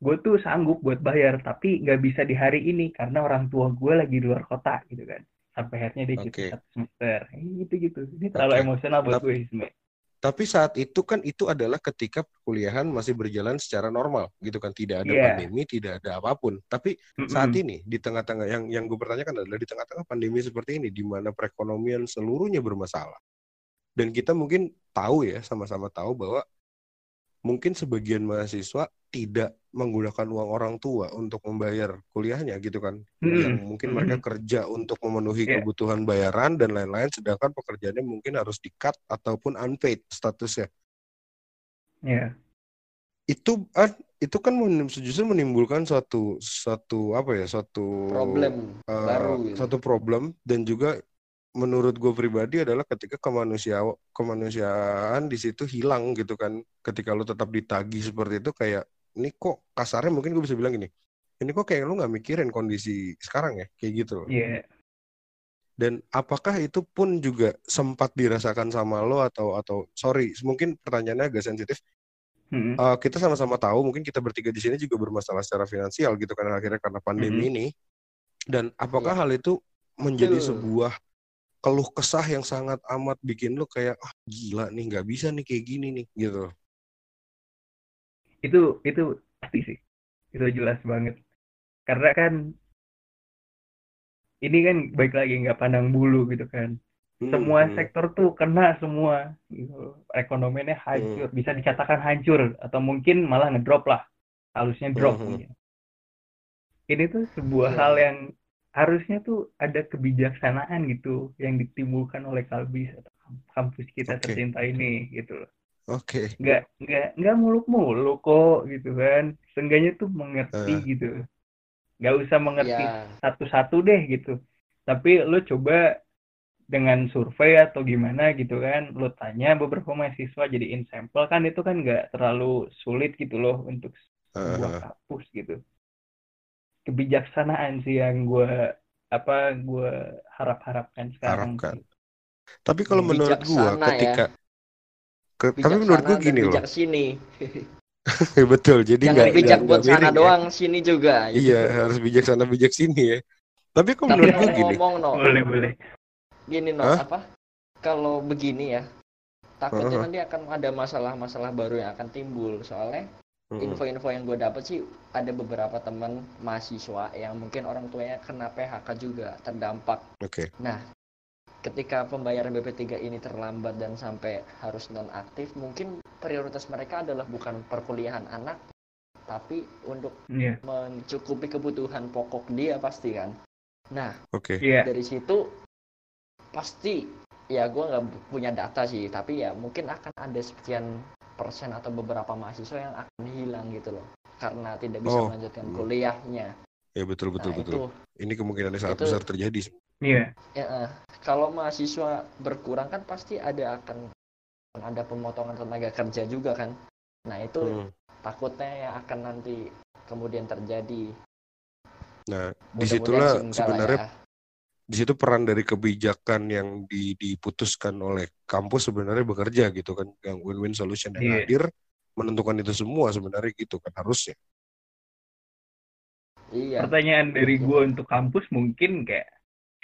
Speaker 3: gue tuh sanggup buat bayar tapi nggak bisa di hari ini karena orang tua gue lagi di luar kota gitu kan. Sampai akhirnya dia okay. satu semester. Gitu gitu ini terlalu okay. emosional buat gue sebenarnya
Speaker 1: Tapi saat itu kan itu adalah ketika perkuliahan masih berjalan secara normal gitu kan, tidak ada
Speaker 3: Iya.
Speaker 1: pandemi, tidak ada apa pun.
Speaker 3: Tapi
Speaker 1: saat ini di tengah-tengah yang yang gue pertanyakan adalah di tengah-tengah pandemi seperti ini di mana perekonomian seluruhnya bermasalah. Dan kita mungkin tahu ya, sama-sama tahu bahwa mungkin sebagian mahasiswa tidak menggunakan uang orang tua untuk membayar kuliahnya gitu kan.
Speaker 3: Mm-mm.
Speaker 1: Yang mungkin mereka
Speaker 3: Mm-mm.
Speaker 1: kerja untuk memenuhi
Speaker 3: Iya.
Speaker 1: kebutuhan bayaran dan lain-lain sedangkan pekerjaannya mungkin harus di-cut ataupun unpaid statusnya.
Speaker 3: Iya.
Speaker 1: Itu ah, itu kan menim- justru menimbulkan suatu suatu apa ya, suatu
Speaker 2: problem
Speaker 1: eh,
Speaker 2: baru gitu.
Speaker 1: satu problem dan juga menurut gue pribadi adalah ketika kemanusia kemanusiaan di situ hilang gitu kan ketika lu tetap ditagih seperti itu kayak ini kok kasarnya mungkin gue bisa bilang gini ini kok kayak lu nggak mikirin kondisi sekarang ya kayak gitu loh
Speaker 3: Iya.
Speaker 1: dan apakah itu pun juga sempat dirasakan sama lo atau atau sorry mungkin pertanyaannya agak sensitif
Speaker 3: Mm-mm.
Speaker 1: Uh, kita sama-sama tahu mungkin kita bertiga di sini juga bermasalah secara finansial gitu kan akhirnya karena pandemi
Speaker 3: Mhm.
Speaker 1: ini dan apakah
Speaker 2: Iya.
Speaker 1: hal itu menjadi sebuah keluh kesah yang sangat amat bikin lo kayak ah gila nih nggak bisa nih kayak gini nih gitu
Speaker 3: Itu itu pasti sih. Itu jelas banget. Karena kan ini kan baik lagi nggak pandang bulu gitu kan. Semua
Speaker 1: Hmm,
Speaker 3: sektor tuh kena semua. Gitu. Ekonominya hancur, bisa dikatakan hancur atau mungkin malah ngedrop lah. Halusnya drop
Speaker 1: Mhm.
Speaker 3: mungkin. Ini tuh sebuah
Speaker 2: Iya.
Speaker 3: hal yang harusnya tuh ada kebijaksanaan gitu yang ditimbulkan oleh Kalbis atau kampus kita
Speaker 1: Oke.
Speaker 3: tercinta ini gitu loh.
Speaker 1: oke
Speaker 3: Nggak nggak nggak muluk-muluk kok gitu kan. Seenggaknya tuh mengerti
Speaker 1: Eh.
Speaker 3: gitu. Nggak usah mengerti
Speaker 2: ya
Speaker 3: satu-satu deh gitu. Tapi lo coba dengan survei atau gimana gitu kan, lo tanya beberapa mahasiswa jadiin sampel kan itu kan nggak terlalu sulit gitu loh untuk sebuah
Speaker 1: Uh,
Speaker 3: kampus gitu. Kebijaksanaan sih yang gue apa gue harap-harapkan sekarang.
Speaker 1: Harapkan.
Speaker 3: sih.
Speaker 1: tapi kalau menurut gua
Speaker 2: Bijaksana ya.
Speaker 1: ketika ke- tapi menurut gua
Speaker 2: bijaksana
Speaker 1: gini loh
Speaker 2: bijak sini
Speaker 1: betul jadi nggak
Speaker 2: bijak buat sana
Speaker 1: miring ya.
Speaker 2: doang sini juga gitu.
Speaker 1: iya harus bijaksana bijak sini ya tapi kalau
Speaker 2: tapi
Speaker 1: menurut gua
Speaker 2: mau
Speaker 1: gini
Speaker 2: ngomong no
Speaker 3: Boleh boleh.
Speaker 2: gini no
Speaker 1: Hah?
Speaker 2: apa kalau begini ya takutnya
Speaker 1: Heeh.
Speaker 2: nanti akan ada masalah-masalah baru yang akan timbul soalnya. Info-info yang gue dapet sih ada beberapa teman mahasiswa yang mungkin orang tuanya kena PHK juga terdampak
Speaker 1: oke
Speaker 2: Nah, ketika pembayaran BP3 ini terlambat dan sampai harus nonaktif, mungkin prioritas mereka adalah bukan perkuliahan anak, tapi untuk
Speaker 3: Iya.
Speaker 2: mencukupi kebutuhan pokok dia pasti kan. Nah,
Speaker 1: oke
Speaker 3: Iya.
Speaker 2: dari situ pasti ya gue nggak punya data sih, tapi ya mungkin akan ada sekian persen atau beberapa mahasiswa yang akan hilang gitu loh, karena tidak bisa
Speaker 1: Oh.
Speaker 2: melanjutkan kuliahnya.
Speaker 1: ya betul betul
Speaker 2: nah,
Speaker 1: betul
Speaker 2: itu
Speaker 1: ini kemungkinannya sangat
Speaker 2: itu-
Speaker 1: besar terjadi
Speaker 3: Iya.
Speaker 2: Ya, eh, kalau mahasiswa berkurang kan pasti ada akan ada pemotongan tenaga kerja juga kan. Nah itu
Speaker 1: Hmm.
Speaker 2: takutnya yang akan nanti kemudian terjadi.
Speaker 1: Nah,
Speaker 2: di situlah
Speaker 1: sebenarnya
Speaker 2: ya.
Speaker 1: Di situ peran dari kebijakan yang di- diputuskan oleh kampus sebenarnya bekerja gitu kan, yang win-win solution yang
Speaker 3: Iya.
Speaker 1: hadir menentukan itu semua sebenarnya gitu kan harusnya.
Speaker 2: Iya.
Speaker 3: Pertanyaan dari gue untuk kampus mungkin kayak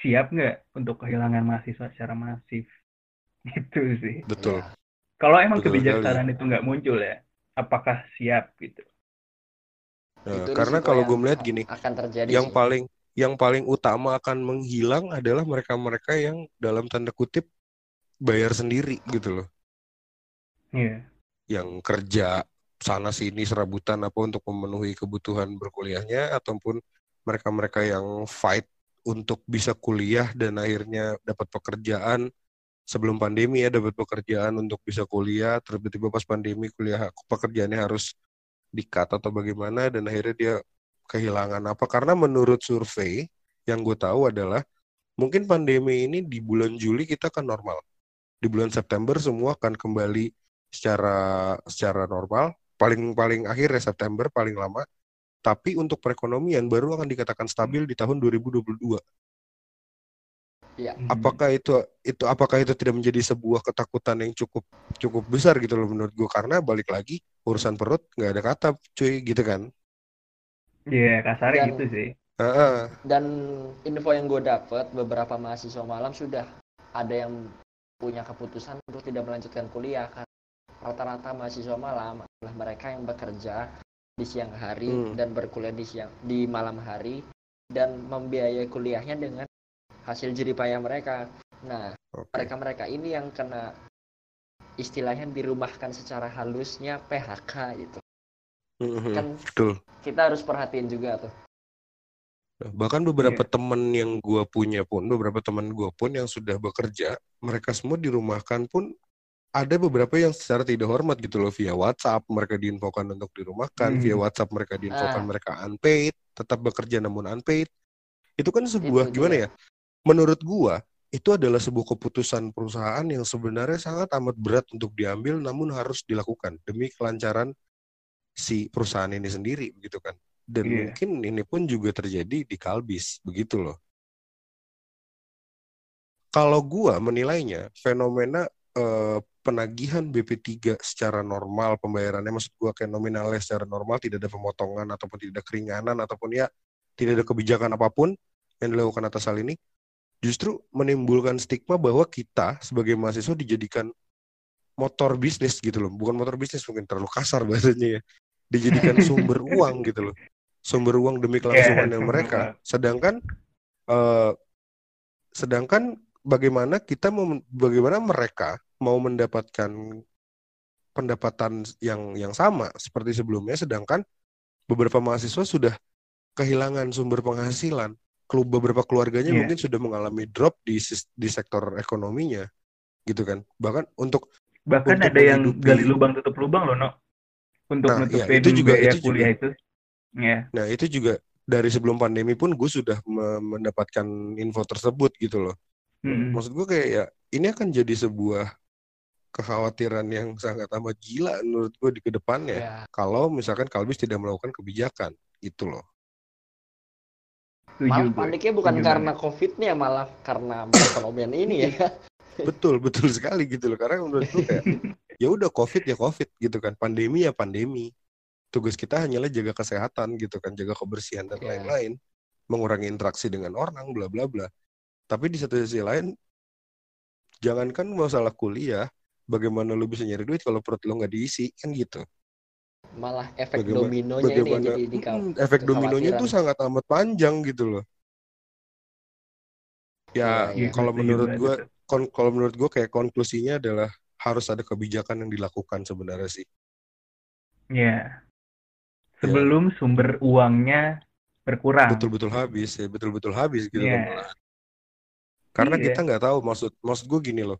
Speaker 3: siap nggak untuk kehilangan mahasiswa secara masif? Gitu sih.
Speaker 1: Betul.
Speaker 2: Iya.
Speaker 3: Kalau emang
Speaker 1: Betul
Speaker 3: kebijaksanaan itu nggak muncul ya, apakah siap gitu?
Speaker 1: Nah, karena kalau gue melihat gini,
Speaker 2: akan terjadi
Speaker 1: yang
Speaker 2: sih.
Speaker 1: paling yang paling utama akan menghilang adalah mereka-mereka yang dalam tanda kutip bayar sendiri gitu loh,
Speaker 3: Iya.
Speaker 1: yang kerja sana sini serabutan apa untuk memenuhi kebutuhan berkuliahnya ataupun mereka-mereka yang fight untuk bisa kuliah dan akhirnya dapat pekerjaan. Sebelum pandemi ya dapat pekerjaan untuk bisa kuliah. Tiba-tiba pas pandemi kuliah pekerjaannya harus di-cut atau bagaimana dan akhirnya dia kehilangan apa. Karena menurut survei yang gue tahu adalah mungkin pandemi ini di bulan Juli kita akan normal. Di bulan September semua akan kembali secara secara normal. Paling paling akhir ya September paling lama. Tapi untuk perekonomian baru akan dikatakan stabil di tahun 2022
Speaker 2: Iya.
Speaker 3: Hmm.
Speaker 1: apakah itu itu apakah itu tidak menjadi sebuah ketakutan yang cukup cukup besar gitu loh menurut gue karena balik lagi urusan perut nggak ada kata cuy gitu kan
Speaker 3: Iya, kasarnya
Speaker 2: Dan-
Speaker 3: gitu sih.
Speaker 1: Heeh.
Speaker 2: Dan info yang gue dapat beberapa mahasiswa malam sudah ada yang punya keputusan untuk tidak melanjutkan kuliah kan rata-rata mahasiswa malam adalah mereka yang bekerja di siang hari
Speaker 1: Hmm.
Speaker 2: dan berkuliah di siang di malam hari dan membiayai kuliahnya dengan hasil jeripaya mereka. Nah,
Speaker 1: Oke.
Speaker 2: mereka-mereka ini yang kena istilahnya dirumahkan secara halusnya PHK gitu.
Speaker 1: Mhm,
Speaker 2: Kan
Speaker 1: Betul.
Speaker 2: kita harus perhatiin juga tuh.
Speaker 1: Bahkan beberapa
Speaker 3: Iya.
Speaker 1: teman yang gua punya pun, beberapa teman gua pun yang sudah bekerja, mereka semua dirumahkan pun ada beberapa yang secara tidak hormat gitu loh via WhatsApp mereka diinfokan untuk dirumahkan,
Speaker 3: Hmm.
Speaker 1: via WhatsApp mereka diinfokan
Speaker 2: Ah.
Speaker 1: mereka unpaid, tetap bekerja namun unpaid. Itu kan sebuah
Speaker 2: Itu
Speaker 1: gimana
Speaker 2: dia.
Speaker 1: ya? Menurut gua itu adalah sebuah keputusan perusahaan yang sebenarnya sangat amat berat untuk diambil namun harus dilakukan demi kelancaran si perusahaan ini sendiri begitu kan. Dan
Speaker 3: Iya.
Speaker 1: mungkin ini pun juga terjadi di Kalbis begitu loh. Kalau gua menilainya fenomena eh, penagihan BP3 secara normal pembayarannya maksud gua kayak nominalnya secara normal tidak ada pemotongan ataupun tidak ada keringanan ataupun ya tidak ada kebijakan apa pun yang dilakukan atas hal ini justru menimbulkan stigma bahwa kita sebagai mahasiswa dijadikan motor bisnis gitu loh bukan motor bisnis mungkin terlalu kasar bahasanya ya dijadikan sumber uang gitu loh sumber uang demi kelangsungannya
Speaker 3: sumber
Speaker 1: mereka
Speaker 3: uang.
Speaker 1: sedangkan eh, sedangkan bagaimana kita mau bagaimana mereka mau mendapatkan pendapatan yang yang sama seperti sebelumnya sedangkan beberapa mahasiswa sudah kehilangan sumber penghasilan Kelu- beberapa keluarganya
Speaker 3: Iya.
Speaker 1: mungkin sudah mengalami drop di di sektor ekonominya gitu kan bahkan untuk
Speaker 3: Bahkan
Speaker 1: Untuk
Speaker 3: ada yang gali lubang tutup lubang loh, no. Untuk
Speaker 1: Nah,
Speaker 3: nutupin
Speaker 1: iya, itu juga-
Speaker 3: biaya
Speaker 1: itu juga.
Speaker 3: kuliah itu. Ya.
Speaker 1: nah itu juga dari sebelum pandemi pun gue sudah me- mendapatkan info tersebut gitu loh
Speaker 3: Mm-mm.
Speaker 1: maksud gue kayak ya ini akan jadi sebuah kekhawatiran yang sangat amat gila menurut gue di ke depannya
Speaker 2: Ya,
Speaker 1: kalau misalkan Kalbis tidak melakukan kebijakan gitu loh
Speaker 2: malah paniknya bukan
Speaker 3: Setuju
Speaker 2: karena COVID-nya, malah karena perekonomian ini ya.
Speaker 1: betul betul sekali gitu loh. Karena menurut gue kayak ya udah covid ya covid gitu kan. Pandemi ya pandemi. Tugas kita hanyalah jaga kesehatan gitu kan. Jaga kebersihan dan
Speaker 2: Iya.
Speaker 1: lain-lain. Mengurangi interaksi dengan orang bla bla bla. Tapi di satu sisi lain jangankan masalah kuliah bagaimana lu bisa nyari duit kalau perut lu nggak diisi kan gitu.
Speaker 2: Malah efek
Speaker 1: Bagaimana-
Speaker 2: dominonya ini yang
Speaker 1: bagaimana
Speaker 2: jadi di
Speaker 1: efek dominonya tuh sangat amat panjang gitu loh. Ya
Speaker 2: Iya, iya.
Speaker 1: kalau
Speaker 3: Setuju
Speaker 1: menurut
Speaker 3: banget
Speaker 1: gue. Kon- kalau menurut gue kayak konklusinya adalah harus ada kebijakan yang dilakukan sebenarnya sih
Speaker 3: Ya. Sebelum sumber uangnya berkurang.
Speaker 1: betul-betul habis ya betul-betul habis gitu
Speaker 3: Iya.
Speaker 1: kan malahan. karena
Speaker 3: Iya.
Speaker 1: kita nggak tahu maksud maksud gue gini loh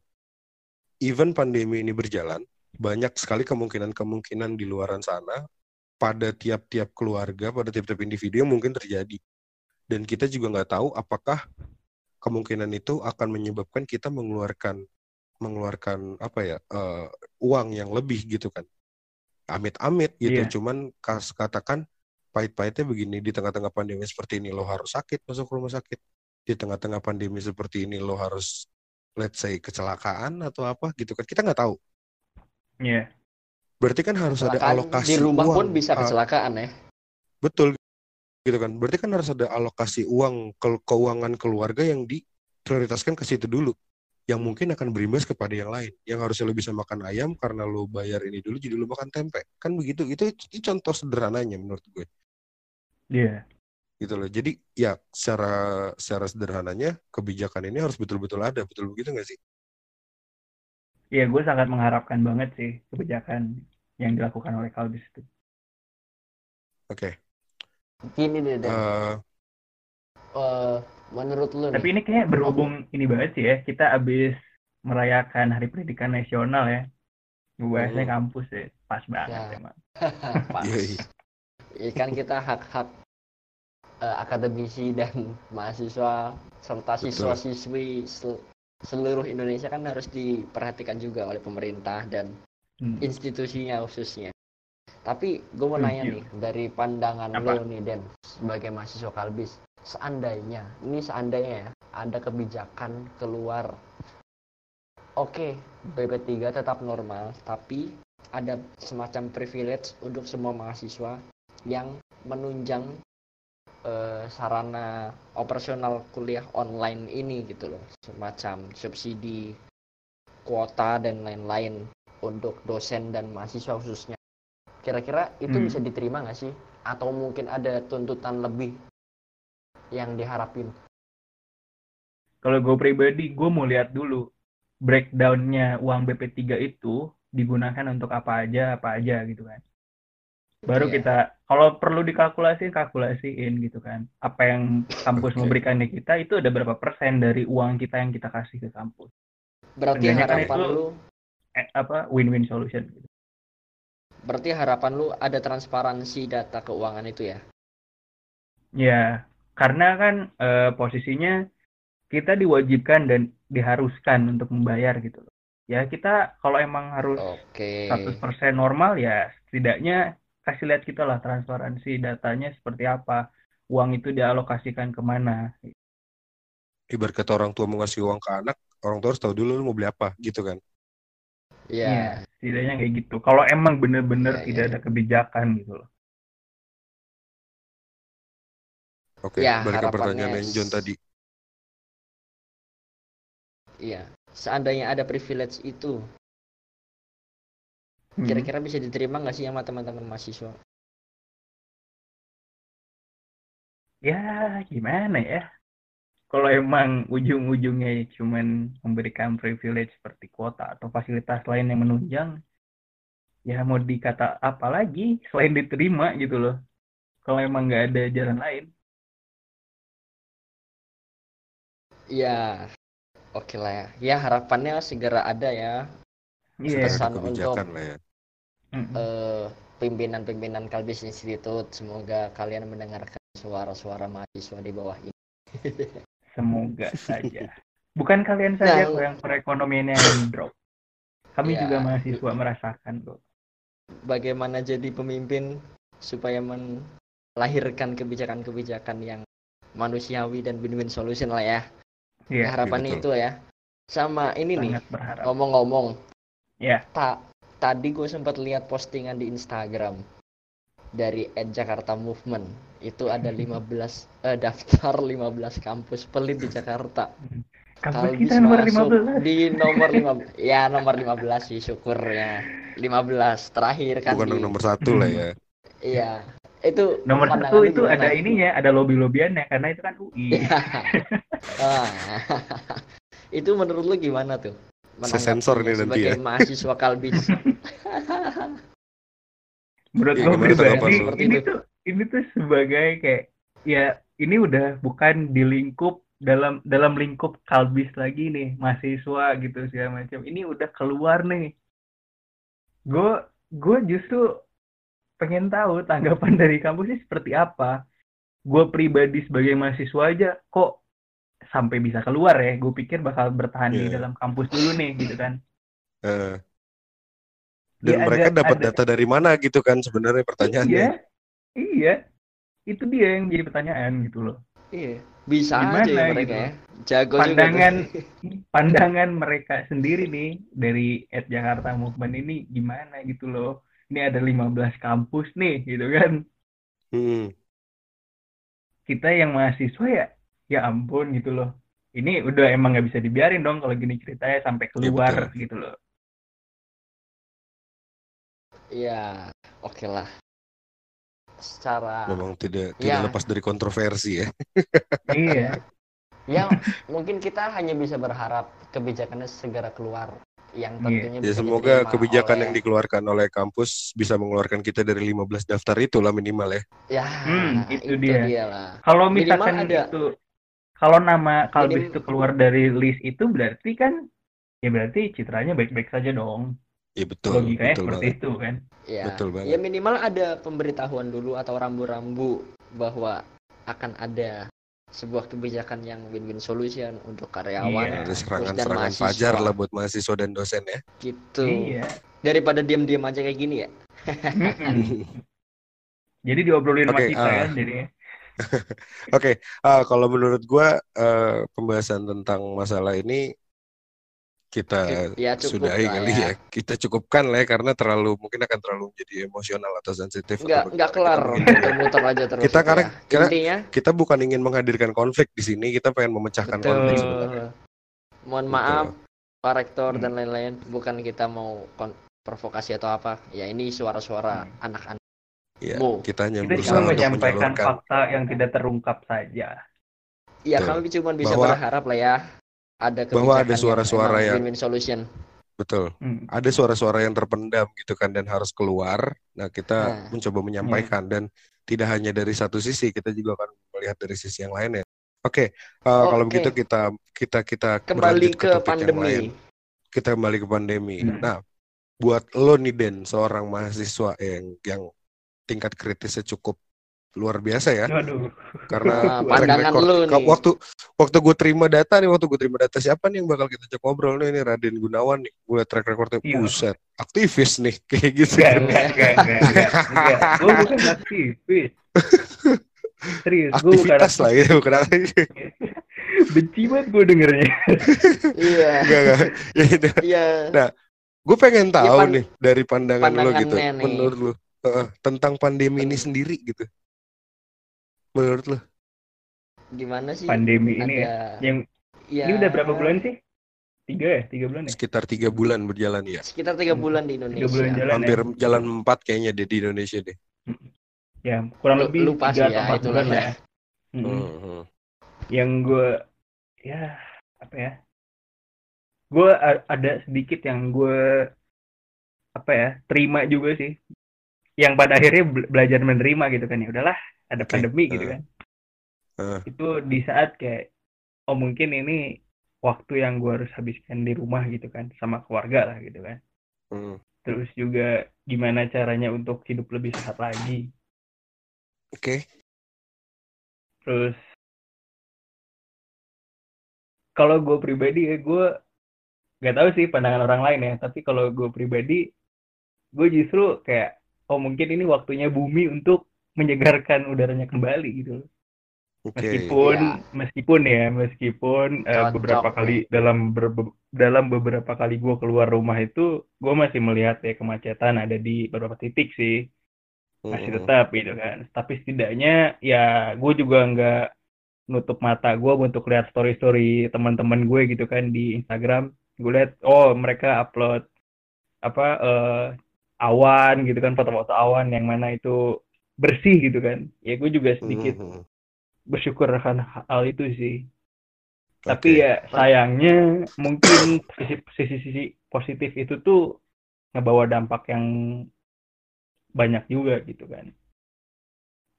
Speaker 1: even pandemi ini berjalan banyak sekali kemungkinan-kemungkinan di luaran sana pada tiap-tiap keluarga pada tiap-tiap individu yang mungkin terjadi dan kita juga nggak tahu apakah kemungkinan itu akan menyebabkan kita mengeluarkan mengeluarkan apa ya eh, uang yang lebih gitu kan amit-amit gitu
Speaker 3: Iya.
Speaker 1: cuman kas katakan pahit-pahitnya begini di tengah-tengah pandemi seperti ini lo harus sakit masuk rumah sakit di tengah-tengah pandemi seperti ini lo harus let's say kecelakaan atau apa gitu kan kita nggak tahu
Speaker 3: Iya.
Speaker 1: berarti kan harus ada alokasi
Speaker 2: di rumah
Speaker 1: uang
Speaker 2: pun bisa
Speaker 1: Ah,
Speaker 2: kecelakaan ya.
Speaker 1: betul gitu kan. Berarti kan harus ada alokasi uang ke keuangan keluarga yang diprioritaskan ke situ dulu. Yang mungkin akan berimbas kepada yang lain. Yang harusnya lo bisa makan ayam karena lo bayar ini dulu jadi lo makan tempe. Kan begitu. Itu, itu contoh sederhananya menurut gue.
Speaker 3: Iya.
Speaker 1: gitu loh. Jadi ya secara secara sederhananya kebijakan ini harus betul-betul ada. Betul begitu nggak sih?
Speaker 3: Iya, gue sangat mengharapkan banget sih kebijakan yang dilakukan oleh Kalbis itu.
Speaker 1: oke
Speaker 2: Gini deh, Den.
Speaker 1: Eh,
Speaker 2: Eh, menurut lu
Speaker 3: Tapi
Speaker 2: nih,
Speaker 3: ini kayak berhubung ini banget sih ya. Kita abis merayakan Hari Pendidikan Nasional ya. Bahasnya
Speaker 1: Hmm.
Speaker 3: kampus ya. Pas banget
Speaker 2: Ya.
Speaker 3: emang.
Speaker 2: pas. Ya kan kita hak-hak eh, akademisi dan mahasiswa serta siswa-siswi sel- seluruh Indonesia kan harus diperhatikan juga oleh pemerintah dan
Speaker 3: Hmm.
Speaker 2: institusinya khususnya. Tapi gue mau nanya nih dari pandangan
Speaker 3: Apa?
Speaker 2: lo nih Den sebagai mahasiswa Kalbis, seandainya ini seandainya ya ada kebijakan keluar, oke BP3 tetap normal, tapi ada semacam privilege untuk semua mahasiswa yang menunjang eh, sarana operasional kuliah online ini gitu loh, semacam subsidi kuota dan lain-lain untuk dosen dan mahasiswa khususnya. Kira-kira itu
Speaker 3: Hmm.
Speaker 2: bisa diterima nggak sih? Atau mungkin ada tuntutan lebih yang diharapin?
Speaker 3: Kalau gue pribadi, gue mau lihat dulu breakdownnya uang BP3 itu digunakan untuk apa aja, apa aja gitu kan. Baru
Speaker 2: Iya.
Speaker 3: kita, kalau perlu dikalkulasiin, kalkulasiin gitu kan. Apa yang kampus
Speaker 1: Oke.
Speaker 3: memberikan ke kita itu ada berapa persen dari uang kita yang kita kasih ke kampus.
Speaker 2: Berarti
Speaker 3: Seenggaknya kan
Speaker 2: harapan
Speaker 3: itu-
Speaker 2: lu,
Speaker 3: Eh, apa win-win solution gitu.
Speaker 2: Berarti harapan lu ada transparansi data keuangan itu ya?
Speaker 3: Ya, karena kan eh, posisinya kita diwajibkan dan diharuskan untuk membayar gitu loh. Ya kita kalau emang harus
Speaker 2: Oke.
Speaker 3: 100% normal ya setidaknya kasih lihat kita lah transparansi datanya seperti apa. Uang itu dialokasikan ke mana.
Speaker 1: Ibarat kata orang tua mau ngasih uang ke anak, orang tua harus tahu dulu lu mau beli apa, gitu kan.
Speaker 2: Iya.
Speaker 3: Iya, setidaknya kayak gitu. Kalau emang bener-bener
Speaker 2: Iya,
Speaker 3: tidak
Speaker 2: iya.
Speaker 3: ada kebijakan gitu loh.
Speaker 1: Oke,
Speaker 2: Ya,
Speaker 1: balik ke pertanyaan yang John tadi.
Speaker 2: Iya. Seandainya ada privilege itu,
Speaker 3: Hmm.
Speaker 2: kira-kira bisa diterima nggak sih sama teman-teman mahasiswa?
Speaker 3: Ya, gimana ya? Kalau emang ujung-ujungnya cuman memberikan privilege seperti kuota atau fasilitas lain yang menunjang, ya mau dikata apa lagi selain diterima gitu loh. Kalau emang nggak ada jalan lain.
Speaker 2: Iya. Oke lah ya. Ya harapannya segera ada ya
Speaker 3: Iya.
Speaker 2: Pesan
Speaker 1: lah ya.
Speaker 2: Eh, pimpinan-pimpinan Kalbis Institute. Semoga kalian mendengarkan suara-suara mahasiswa di bawah ini.
Speaker 3: Semoga saja. Bukan kalian saja
Speaker 2: Nah,
Speaker 3: kok yang perekonomiannya yang drop. Kami
Speaker 2: Ya.
Speaker 3: juga mahasiswa merasakan kok.
Speaker 2: Bagaimana jadi pemimpin supaya melahirkan kebijakan-kebijakan yang manusiawi dan win-win solution lah ya.
Speaker 3: Iya,
Speaker 2: Harapannya itu ya. Sama ini nih,
Speaker 3: sangat berharap.
Speaker 2: ngomong-ngomong,
Speaker 3: Ya,
Speaker 2: ta tadi gue sempat lihat postingan di Instagram dari Ed Jakarta Movement. Itu ada 15 eh, daftar 15 kampus pelit di Jakarta.
Speaker 3: kampus
Speaker 2: Kalbis
Speaker 3: kita nomor
Speaker 2: masuk
Speaker 3: 15.
Speaker 2: di nomor 15 ya nomor 15 sih syukur ya 15 terakhir kan
Speaker 1: Bukan
Speaker 2: di-
Speaker 1: nomor satu lah ya.
Speaker 2: iya itu
Speaker 3: Nomor satu itu
Speaker 2: gimana?
Speaker 3: ada ininya, ada lobby-lobbyannya karena itu kan UI.
Speaker 2: Iya. Ah. itu menurut lu gimana tuh
Speaker 1: Saya sensor nih nanti
Speaker 2: sebagai
Speaker 1: ya.
Speaker 2: mahasiswa Kalbis
Speaker 3: Menurut
Speaker 1: Iya,
Speaker 3: gue pribadi,
Speaker 2: lu?
Speaker 3: ini tuh ini tuh sebagai kayak ya ini udah bukan di lingkup dalam dalam lingkup kalbis lagi nih mahasiswa gitu segala macam. Ini udah keluar nih. Gue gue justru pengen tahu tanggapan dari kampusnya seperti apa. Gue pribadi sebagai mahasiswa aja kok sampai bisa keluar ya. Gue pikir bakal bertahan di
Speaker 1: Iya.
Speaker 3: dalam kampus dulu nih gitu kan. Ya,
Speaker 1: dan mereka
Speaker 3: ada-
Speaker 1: dapat data dari mana gitu kan sebenarnya pertanyaannya.
Speaker 3: Iya, iya. Itu dia yang jadi pertanyaan gitu loh.
Speaker 2: iya bisa
Speaker 3: Gimana
Speaker 2: aja ya mereka
Speaker 3: gitu?
Speaker 2: ya jago
Speaker 3: Pandangan
Speaker 2: juga tuh.
Speaker 3: pandangan mereka sendiri nih dari Ed Jakarta Movement ini gimana gitu loh. Ini ada 15 kampus nih gitu kan.
Speaker 1: Hmm.
Speaker 3: Kita yang mahasiswa ya ya ampun gitu loh. Ini udah emang nggak bisa dibiarin dong kalau gini ceritanya sampai keluar
Speaker 1: betul.
Speaker 3: gitu loh.
Speaker 2: Iya, oke lah. Secara
Speaker 1: Memang tidak
Speaker 2: Ya.
Speaker 1: tidak lepas dari kontroversi ya.
Speaker 3: iya.
Speaker 2: ya mungkin kita hanya bisa berharap kebijakannya segera keluar yang
Speaker 3: Iya.
Speaker 2: tentunya
Speaker 1: Ya
Speaker 2: bisa
Speaker 1: semoga kebijakan
Speaker 2: oleh-
Speaker 1: yang dikeluarkan oleh kampus bisa mengeluarkan kita dari 15 daftar itu lah minimal ya.
Speaker 2: ya
Speaker 3: Hmm, itu
Speaker 2: itu,
Speaker 3: dia.
Speaker 2: dia lah.
Speaker 3: Kalau
Speaker 2: Minimal
Speaker 3: misalkan
Speaker 2: ada.
Speaker 3: itu kalau nama Kalbis
Speaker 2: Minim-
Speaker 3: itu keluar dari list itu berarti kan ya berarti citranya baik-baik saja dong.
Speaker 1: Iya betul,
Speaker 3: Logikanya
Speaker 1: betul
Speaker 3: seperti
Speaker 1: banget.
Speaker 3: itu kan.
Speaker 2: Ya,
Speaker 1: Betul banget.
Speaker 2: ya minimal ada pemberitahuan dulu atau rambu-rambu bahwa akan ada sebuah kebijakan yang win-win solution untuk karyawan,
Speaker 3: Iya.
Speaker 1: Serangan-serangan
Speaker 2: mahasiswa.
Speaker 1: fajar lah buat mahasiswa dan dosen ya.
Speaker 2: Gitu.
Speaker 3: Iya.
Speaker 2: Daripada diam-diam aja kayak gini ya.
Speaker 3: Jadi diobrolin sama
Speaker 1: Oke,
Speaker 3: kita kan jadinya.
Speaker 1: Oke, ah, kalau menurut gua eh, pembahasan tentang masalah ini kita
Speaker 2: Ya cukup
Speaker 1: sudahi
Speaker 2: lah
Speaker 1: kali ya. Kita cukupkan lah ya karena terlalu mungkin akan terlalu menjadi emosional atau sensitif.
Speaker 2: Nggak
Speaker 1: atau
Speaker 2: nggak kelar, muter-muter aja terus.
Speaker 1: Kita
Speaker 2: itu
Speaker 1: karena-
Speaker 2: ya.
Speaker 1: karena-
Speaker 2: intinya
Speaker 1: kita bukan ingin menghadirkan konflik di sini, kita pengen memecahkan
Speaker 3: Betul.
Speaker 1: konflik sebenarnya.
Speaker 2: Mohon
Speaker 1: Betul.
Speaker 2: maaf Pak Rektor
Speaker 3: Hmm.
Speaker 2: dan lain-lain, bukan kita mau kon- provokasi atau apa ya ini suara-suara anak-anak
Speaker 1: Ya, kita hanya
Speaker 3: Kita
Speaker 1: berusaha
Speaker 3: cuma
Speaker 1: untuk
Speaker 3: menyampaikan fakta yang tidak terungkap saja.
Speaker 2: ya
Speaker 1: Betul.
Speaker 2: kami cuma bisa
Speaker 1: Bahwa-
Speaker 2: berharap lah ya ada
Speaker 1: Bahwa ada suara-suara yang-
Speaker 2: win-win solution
Speaker 1: Betul.
Speaker 3: Hmm.
Speaker 1: Ada suara-suara yang terpendam gitu kan dan harus keluar. Nah, kita
Speaker 2: Nah.
Speaker 1: mencoba menyampaikan dan tidak hanya dari satu sisi, kita juga akan melihat dari sisi yang lainnya. Oke, uh, kalau
Speaker 2: Oke.
Speaker 1: begitu kita kita kita
Speaker 2: kembali
Speaker 1: berlanjut
Speaker 2: ke
Speaker 1: topik yang lain.
Speaker 2: pandemi
Speaker 1: Kita kembali ke pandemi.
Speaker 3: Hmm.
Speaker 1: Nah, buat lo nih Den, seorang mahasiswa yang yang tingkat kritisnya cukup luar biasa ya,
Speaker 3: Waduh.
Speaker 1: karena
Speaker 2: Nah,
Speaker 1: track
Speaker 2: pandangan
Speaker 1: record-
Speaker 2: lu nih.
Speaker 1: waktu waktu gue terima data nih, waktu gue terima data siapa nih yang bakal kita cek ngobrol nih, ini Raden Gunawan nih, gue track recordnya
Speaker 3: Iya.
Speaker 1: buset, aktivis nih kayak gitu.
Speaker 3: Enggak, enggak, enggak, enggak, enggak. Gue bukan aktivis. Serius,
Speaker 1: Aktivitas lah
Speaker 3: aktivis.
Speaker 1: ya, bukan aktivis.
Speaker 3: Benci banget gue dengernya.
Speaker 2: iya
Speaker 1: Enggak, enggak. Ya, itu.
Speaker 2: iya
Speaker 1: Gue pengen tahu
Speaker 2: pan-
Speaker 1: nih dari pandangan lo gitu,
Speaker 2: nih.
Speaker 1: menurut lo uh, tentang pandemi ini sendiri gitu. Menurut lo?
Speaker 2: gimana sih
Speaker 3: Pandemi ini ya.
Speaker 2: ada
Speaker 3: Yang
Speaker 2: ya,
Speaker 3: ini udah berapa bulan sih? Tiga ya? Tiga bulan ya?
Speaker 1: Sekitar tiga bulan berjalan ya.
Speaker 2: sekitar tiga bulan di Indonesia
Speaker 3: Tiga bulan jalan
Speaker 1: Hampir
Speaker 3: ya?
Speaker 1: jalan empat kayaknya deh di Indonesia deh.
Speaker 3: Ya, kurang
Speaker 2: Lu-
Speaker 3: lebih
Speaker 2: lupa
Speaker 3: tiga
Speaker 2: sih ya, itulah
Speaker 3: bulan
Speaker 2: ya.
Speaker 3: ya. Mm-mm.
Speaker 1: Hmm, hmm.
Speaker 3: Yang gue, ya apa ya? Gue ada sedikit yang gue apa ya terima juga sih. Yang pada akhirnya be- belajar menerima gitu kan ya udahlah ada pandemi gitu
Speaker 1: Uh.
Speaker 3: kan.
Speaker 1: Uh.
Speaker 3: Itu di saat kayak oh mungkin ini waktu yang gue harus habiskan di rumah gitu kan sama keluarga lah gitu kan.
Speaker 1: Hmm.
Speaker 3: Terus juga gimana caranya untuk hidup lebih sehat lagi.
Speaker 1: Oke.
Speaker 3: Terus kalau gue pribadi ya gue nggak tahu sih pandangan orang lain ya. Tapi kalau gue pribadi gue justru kayak oh mungkin ini waktunya bumi untuk menyegarkan udaranya kembali gitu. loh.
Speaker 1: Oke.
Speaker 3: Meskipun
Speaker 2: Iya.
Speaker 3: meskipun ya meskipun
Speaker 2: Cocok
Speaker 3: beberapa kali dalam berbe- dalam beberapa kali gue keluar rumah itu gue masih melihat ya kemacetan ada di beberapa titik sih masih tetap gitu kan tapi setidaknya ya gue juga nggak nutup mata gue untuk lihat story story teman-teman gue gitu kan di Instagram gue lihat oh mereka upload apa eh, awan gitu kan foto-foto awan yang mana itu bersih gitu kan ya gue juga sedikit
Speaker 1: Hmm.
Speaker 3: bersyukur akan hal itu sih
Speaker 1: Oke.
Speaker 3: tapi ya sayangnya mungkin sisi-sisi positif itu tuh ngebawa dampak yang banyak juga gitu kan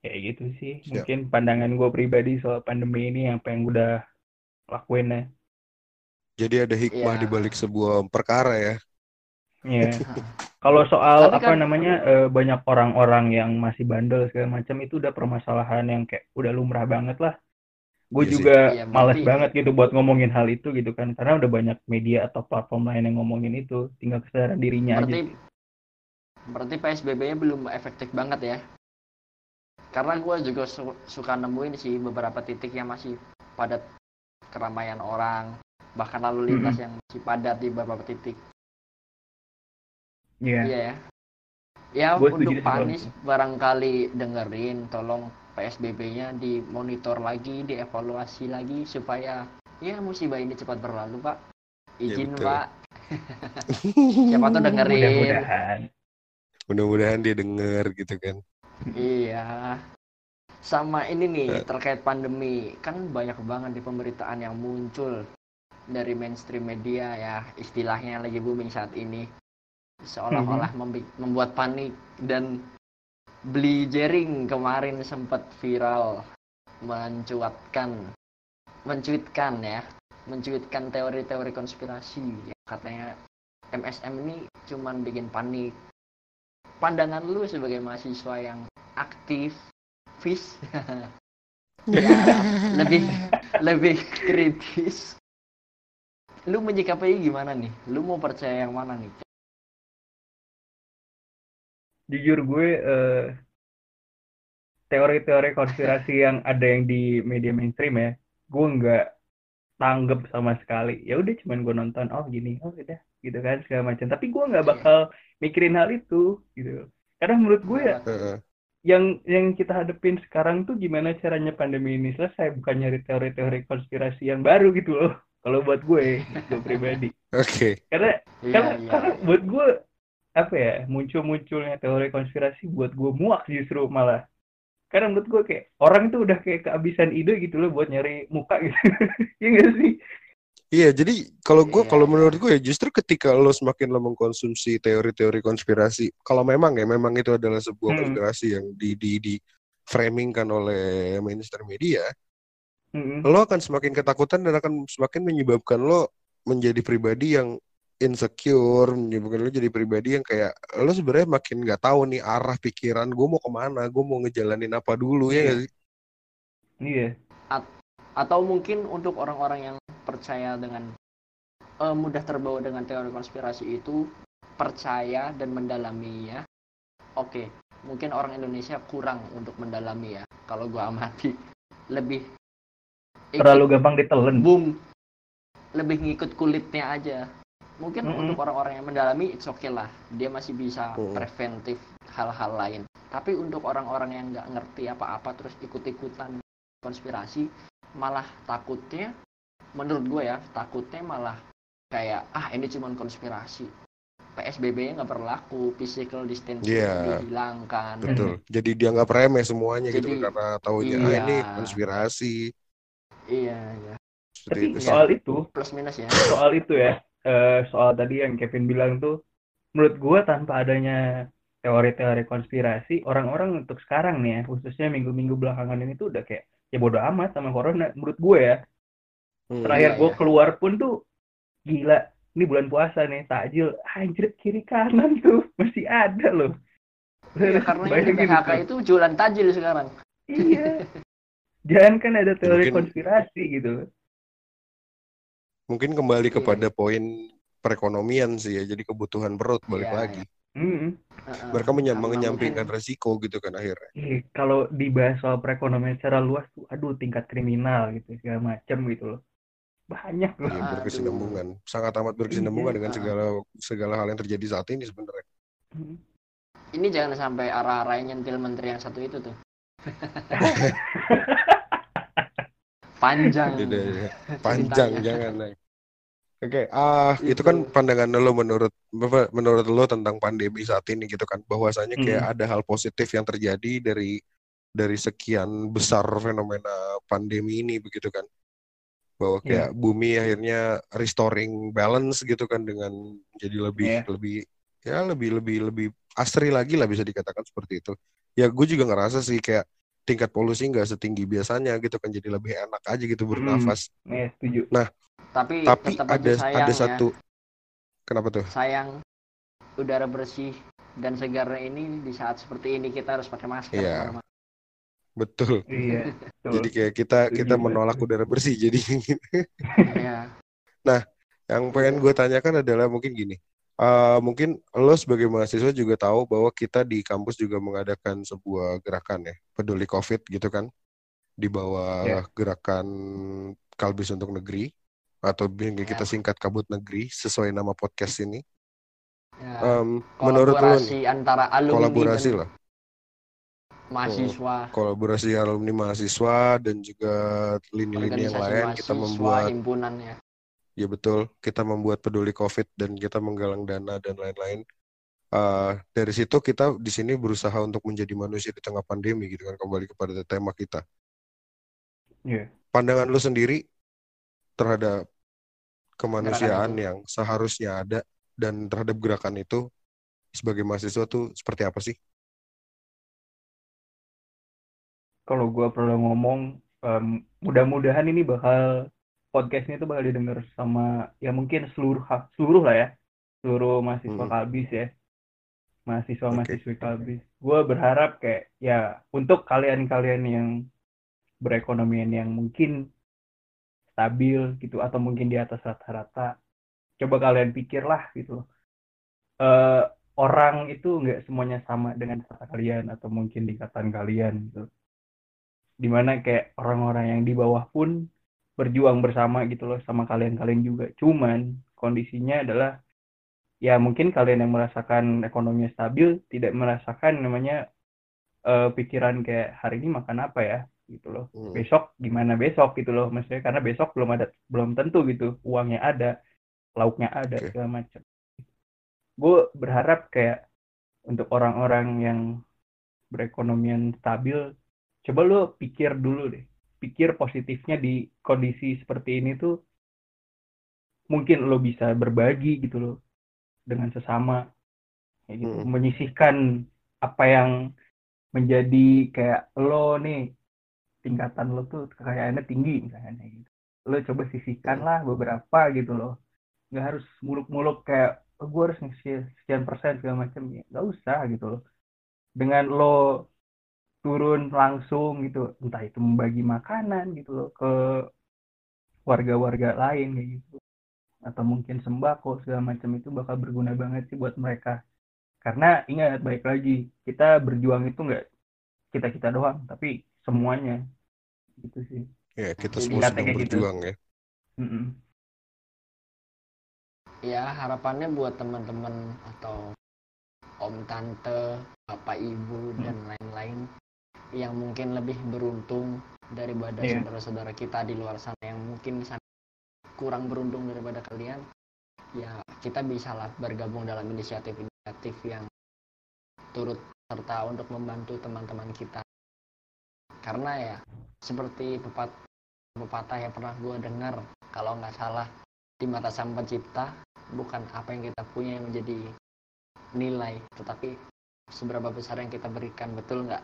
Speaker 3: kayak gitu sih
Speaker 1: Siap.
Speaker 3: mungkin pandangan gue pribadi soal pandemi ini apa yang udah lakuin ya
Speaker 1: Jadi ada hikmah
Speaker 2: Iya.
Speaker 1: di balik sebuah perkara ya.
Speaker 3: Iya. kalau soal
Speaker 2: Tapi
Speaker 3: apa
Speaker 2: kan-
Speaker 3: namanya eh, banyak orang-orang yang masih bandel segala macam itu udah permasalahan yang kayak udah lumrah banget lah. Gue
Speaker 1: Iya sih.
Speaker 3: juga
Speaker 2: Iya,
Speaker 3: males banget gitu buat ngomongin hal itu gitu kan karena udah banyak media atau platform lain yang ngomongin itu. Tinggal kesadaran dirinya
Speaker 2: berarti
Speaker 3: aja
Speaker 2: berarti PSBB-nya belum efektif banget ya? Karena gue juga su- suka nemuin sih beberapa titik yang masih padat keramaian orang bahkan lalu lintas yang masih padat di beberapa titik
Speaker 3: Iya.
Speaker 2: iya ya ya untuk Pak Anies
Speaker 3: itu.
Speaker 2: barangkali dengerin tolong PSBB-nya dimonitor lagi dievaluasi lagi supaya ya musibah ini cepat berlalu Pak izin
Speaker 1: betul.
Speaker 2: Pak siapa tuh dengerin
Speaker 3: mudah-mudahan
Speaker 1: Mudah-mudahan dia denger gitu kan.
Speaker 2: Iya. Sama ini nih
Speaker 1: Eh.
Speaker 2: terkait pandemi, kan banyak banget di pemberitaan yang muncul dari mainstream media ya, istilahnya lagi booming saat ini. Seolah-olah membi- membuat panik dan beli jaring kemarin sempat viral mencuatkan mencuitkan ya, mencuitkan teori-teori konspirasi yang katanya MSM ini cuman bikin panik pandangan lu sebagai mahasiswa yang aktif, vis, ya, lebih lebih kritis. Lu menyikapinya gimana nih? Lu mau percaya yang mana nih?
Speaker 3: Jujur gue eh, teori-teori konspirasi yang ada yang di media mainstream ya gue nggak tanggap sama sekali ya udah cuman gue nonton oh gini oh udah gitu kan segala macam tapi gue nggak
Speaker 2: Iya.
Speaker 3: bakal mikirin hal itu gitu karena menurut gue ya
Speaker 1: Heeh.
Speaker 3: yang yang kita hadepin sekarang tuh gimana caranya pandemi ini selesai bukan nyari teori-teori konspirasi yang baru gitu loh kalau buat gue gue pribadi
Speaker 1: Oke.
Speaker 3: karena
Speaker 2: Iya,
Speaker 3: karena,
Speaker 2: iya.
Speaker 3: karena buat gue apa ya muncul-munculnya teori konspirasi buat gue muak justru malah karena menurut gue kayak orang itu udah kayak kehabisan ide gitu loh buat nyari muka gitu iya gak sih
Speaker 1: Iya, jadi kalau gue,
Speaker 2: Iya,
Speaker 1: kalau menurut gue ya justru ketika lo semakin lo mengkonsumsi teori-teori konspirasi, kalau memang ya memang itu adalah sebuah
Speaker 3: Hmm.
Speaker 1: konspirasi yang di di di framingkan oleh mainstream media,
Speaker 3: Mm-mm.
Speaker 1: lo akan semakin ketakutan dan akan semakin menyebabkan lo menjadi pribadi yang insecure, menyebabkan lo jadi pribadi yang kayak lo sebenarnya makin nggak tahu nih arah pikiran gue mau ke mana, gue mau ngejalanin apa dulu ya
Speaker 3: Iya.
Speaker 1: nggak sih?
Speaker 3: iya.
Speaker 2: Atau mungkin untuk orang-orang yang percaya dengan eh, mudah terbawa dengan teori konspirasi itu percaya dan mendalaminya oke mungkin orang Indonesia kurang untuk mendalami ya kalau gua amati. Lebih
Speaker 3: terlalu gampang ditelen
Speaker 2: boom. Lebih ngikut kulitnya aja mungkin
Speaker 3: Mm-mm.
Speaker 2: untuk orang-orang yang mendalami it's okay lah dia masih bisa
Speaker 1: Mm.
Speaker 2: preventif hal-hal lain tapi untuk orang-orang yang nggak ngerti apa-apa terus ikut-ikutan konspirasi malah takutnya menurut gue ya takutnya malah kayak ah ini cuma konspirasi PSBB-nya nggak berlaku physical distancing
Speaker 1: Iya.
Speaker 2: dihilangkan dan
Speaker 1: Betul. Jadi dianggap remeh semuanya gitu
Speaker 2: Jadi,
Speaker 1: karena taunya ah
Speaker 2: iya.
Speaker 1: ini konspirasi
Speaker 2: iya ya
Speaker 1: seperti
Speaker 3: tapi
Speaker 1: itu sih.
Speaker 3: soal itu
Speaker 2: plus minus ya
Speaker 3: soal itu ya eh, soal tadi yang Kevin bilang tuh menurut gue tanpa adanya teori-teori konspirasi orang-orang untuk sekarang nih ya khususnya minggu-minggu belakangan ini tuh udah kayak ya bodo amat sama corona menurut gue ya.
Speaker 1: Hmm.
Speaker 3: terakhir
Speaker 2: Iya,
Speaker 3: gue
Speaker 2: iya.
Speaker 3: keluar pun tuh gila ini bulan puasa nih takjil anjir kiri kanan tuh masih ada loh.
Speaker 2: Iya, karena
Speaker 3: Bayangin
Speaker 2: PHK itu. jualan tajil sekarang.
Speaker 3: Iya. Jangan kan ada teori
Speaker 1: Mungkin-
Speaker 3: konspirasi gitu
Speaker 1: Mungkin kembali
Speaker 2: Iya.
Speaker 1: kepada poin perekonomian sih ya. Jadi kebutuhan perut balik
Speaker 2: Iya,
Speaker 1: lagi.
Speaker 3: Hmm.
Speaker 2: Heeh.
Speaker 1: Mereka menya-
Speaker 2: Karena
Speaker 1: menyampingkan
Speaker 2: mungkin-
Speaker 1: resiko gitu kan akhirnya.
Speaker 3: Ih, kalau dibahas soal perekonomian secara luas tuh aduh tingkat kriminal gitu segala macam gitu loh banyak loh
Speaker 1: Iya,
Speaker 2: Aduh.
Speaker 1: berkesinambungan. Sangat amat berkesinambungan
Speaker 3: Iya.
Speaker 1: dengan segala segala hal yang terjadi saat ini sebenarnya.
Speaker 3: Hmm.
Speaker 2: ini jangan sampai arah-arahnya nyentil menteri yang satu itu tuh panjang
Speaker 1: Beda ya. Panjang
Speaker 2: Ceritanya.
Speaker 1: jangan. Nay. Oke, ah itu
Speaker 2: Itu.
Speaker 1: kan pandangan lo menurut apa, menurut lo tentang pandemi saat ini gitu kan. Bahwasanya kayak
Speaker 3: Hmm.
Speaker 1: ada hal positif yang terjadi dari dari sekian besar fenomena pandemi ini begitu kan. Bahwa kayak bumi akhirnya restoring balance gitu kan dengan jadi lebih
Speaker 3: Iya.
Speaker 1: lebih ya lebih lebih lebih asri lagi lah bisa dikatakan seperti itu. Ya gue juga ngerasa sih kayak tingkat polusi nggak setinggi biasanya gitu kan jadi lebih enak aja gitu bernafas.
Speaker 3: ya setuju
Speaker 2: tapi,
Speaker 1: Tapi
Speaker 2: tetap
Speaker 1: ada
Speaker 2: aja sayang
Speaker 1: ada
Speaker 2: ya,
Speaker 1: satu kenapa tuh?
Speaker 2: sayang udara bersih dan segar ini di saat seperti ini kita harus pakai masker
Speaker 1: Iya. Betul.
Speaker 3: iya betul.
Speaker 1: Jadi kayak kita
Speaker 3: Setuju
Speaker 1: kita menolak udara bersih. Jadi
Speaker 2: Iya.
Speaker 1: yang pengen gue tanyakan adalah mungkin gini. Eh, mungkin lo sebagai mahasiswa juga tahu bahwa kita di kampus juga mengadakan sebuah gerakan ya, peduli COVID gitu kan, di bawah
Speaker 3: Ya.
Speaker 1: gerakan Kalbis untuk Negeri atau yang kita
Speaker 2: Ya.
Speaker 1: singkat Kabut Negeri sesuai nama podcast ini.
Speaker 2: Ya,
Speaker 1: Em, menurut lo
Speaker 2: antara alumni
Speaker 1: kolaborasi
Speaker 2: dan
Speaker 1: lah,
Speaker 2: mahasiswa
Speaker 1: kolaborasi alumni mahasiswa dan juga lini-lini yang lain kita membuat
Speaker 2: himpunannya
Speaker 1: Ya betul, kita membuat peduli COVID dan kita menggalang dana dan lain-lain. Eh, dari situ kita di sini berusaha untuk menjadi manusia di tengah pandemi gitu kan kembali kepada tema kita.
Speaker 3: Iya.
Speaker 1: Pandangan lu sendiri terhadap kemanusiaan
Speaker 2: Gerakan
Speaker 1: yang seharusnya ada dan terhadap gerakan itu sebagai mahasiswa tuh seperti apa sih?
Speaker 3: kalau gue perlu ngomong em, mudah-mudahan ini bakal podcast ini tuh bakal didengar sama ya mungkin seluruh seluruh lah ya. Seluruh mahasiswa
Speaker 1: Hmm.
Speaker 3: kalbis ya. Mahasiswa mahasiswi kalbis gue berharap kayak ya untuk kalian-kalian yang berekonomian yang mungkin stabil gitu atau mungkin di atas rata-rata coba kalian pikirlah gitu. Eh, orang itu nggak semuanya sama dengan kata kalian atau mungkin ikatan kalian gitu. Di mana kayak orang-orang yang di bawah pun berjuang bersama gitu loh sama kalian-kalian juga. Cuman kondisinya adalah ya mungkin kalian yang merasakan ekonominya stabil tidak merasakan namanya eh, pikiran kayak hari ini makan apa ya gitu loh.
Speaker 1: Hmm.
Speaker 3: besok gimana besok gitu loh. Maksudnya karena besok belum ada belum tentu gitu uangnya ada lauknya ada
Speaker 1: Oke.
Speaker 3: segala macam. Gue berharap kayak untuk orang-orang yang berekonomian stabil coba lo pikir dulu deh pikir positifnya di kondisi seperti ini tuh mungkin lo bisa berbagi gitu loh dengan sesama. Kayak gitu. Hmm. menyisihkan apa yang menjadi kayak lo nih tingkatan lo tuh kekayaannya tinggi misalnya gitu. Lo coba sisihkan lah beberapa gitu loh. Nggak harus muluk-muluk kayak oh, gue harus ngasih sekian persen segala macam. Ya nggak usah gitu loh. Dengan lo turun langsung gitu entah itu membagi makanan gitu loh ke warga-warga lain kayak gitu atau mungkin sembako segala macam itu bakal berguna banget sih buat mereka karena ingat baik lagi kita berjuang itu nggak kita kita doang tapi semuanya gitu sih
Speaker 1: ya kita semua sedang gitu. berjuang gitu. ya mm -mm.
Speaker 2: ya harapannya buat teman-teman atau om tante bapak ibu hmm. dan lain-lain yang mungkin lebih beruntung daripada yeah. saudara-saudara kita di luar sana yang mungkin kurang beruntung daripada kalian ya kita bisa lah bergabung dalam inisiatif-inisiatif yang turut serta untuk membantu teman-teman kita karena ya seperti pepat pepatah yang pernah gue dengar kalau nggak salah di mata sang pencipta bukan apa yang kita punya yang menjadi nilai tetapi seberapa besar yang kita berikan betul nggak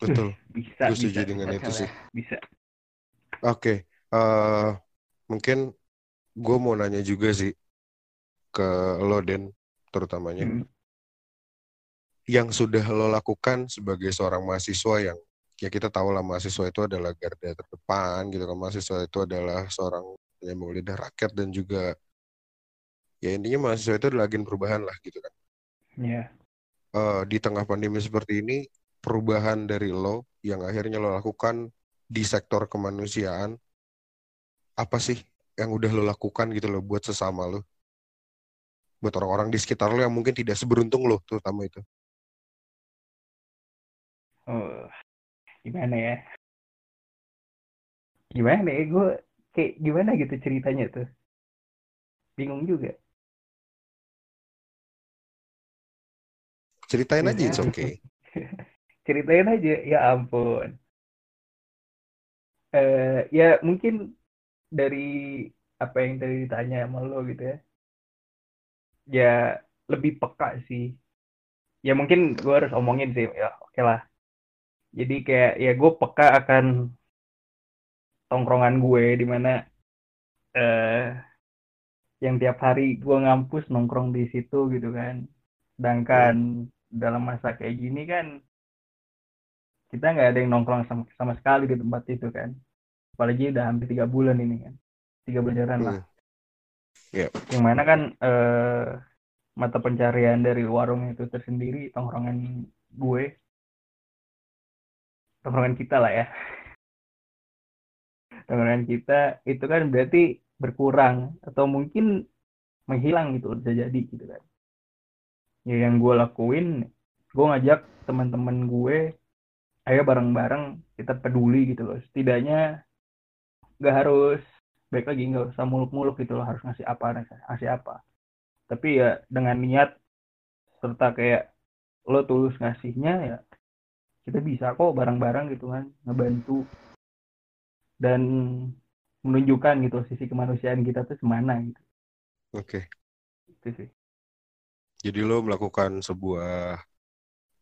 Speaker 1: betul
Speaker 3: bisa
Speaker 1: gue setuju bisa, dengan bisa, itu sih
Speaker 3: bisa
Speaker 1: oke okay. uh, eh, mungkin gue mau nanya juga sih ke lo Den terutamanya hmm. yang sudah lo lakukan sebagai seorang mahasiswa yang ya kita tahu lah mahasiswa itu adalah garda terdepan gitu kan mahasiswa itu adalah seorang penyambung lidah rakyat dan juga ya intinya mahasiswa itu adalah agen perubahan lah gitu kan.
Speaker 3: Iya. Yeah.
Speaker 1: Uh, di tengah pandemi seperti ini perubahan dari lo yang akhirnya lo lakukan di sektor kemanusiaan apa sih yang udah lo lakukan gitu lo buat sesama lo? Buat orang-orang di sekitar lo yang mungkin tidak seberuntung lo terutama itu.
Speaker 3: Oh gimana ya? Gimana ya? Gue kayak gimana gitu ceritanya tuh? Bingung juga.
Speaker 1: Ceritain aja it's okay
Speaker 3: ceritain aja ya ampun. Uh, ya mungkin dari apa yang tadi ditanya sama lo gitu ya. Ya lebih peka sih. Ya mungkin gue harus omongin sih ya oke okay lah. Jadi kayak ya gue peka akan tongkrongan gue di mana eh yang tiap hari gue ngampus nongkrong di situ gitu kan. Sedangkan dalam masa kayak gini kan kita nggak ada yang nongkrong sama, sama sekali di tempat itu kan. Apalagi udah hampir tiga bulan ini kan. Tiga bulanan lah.
Speaker 1: Yeah.
Speaker 3: yang mana kan eh, mata pencarian dari warung itu tersendiri tongkrongan gue. Tongkrongan kita lah ya. Tongkrongan kita itu kan berarti berkurang atau mungkin menghilang gitu bisa jadi gitu kan. Ya yang gue lakuin gue ngajak teman-teman gue ayo bareng-bareng kita peduli gitu loh setidaknya nggak harus baik lagi nggak usah muluk-muluk gitu loh harus ngasih apa ngasih apa tapi ya dengan niat serta kayak lo tulus ngasihnya ya kita bisa kok bareng-bareng gitu kan ngebantu dan menunjukkan gitu sisi kemanusiaan kita tuh semana gitu.
Speaker 1: Oke.
Speaker 3: Okay. Itu sih.
Speaker 1: Jadi lo melakukan sebuah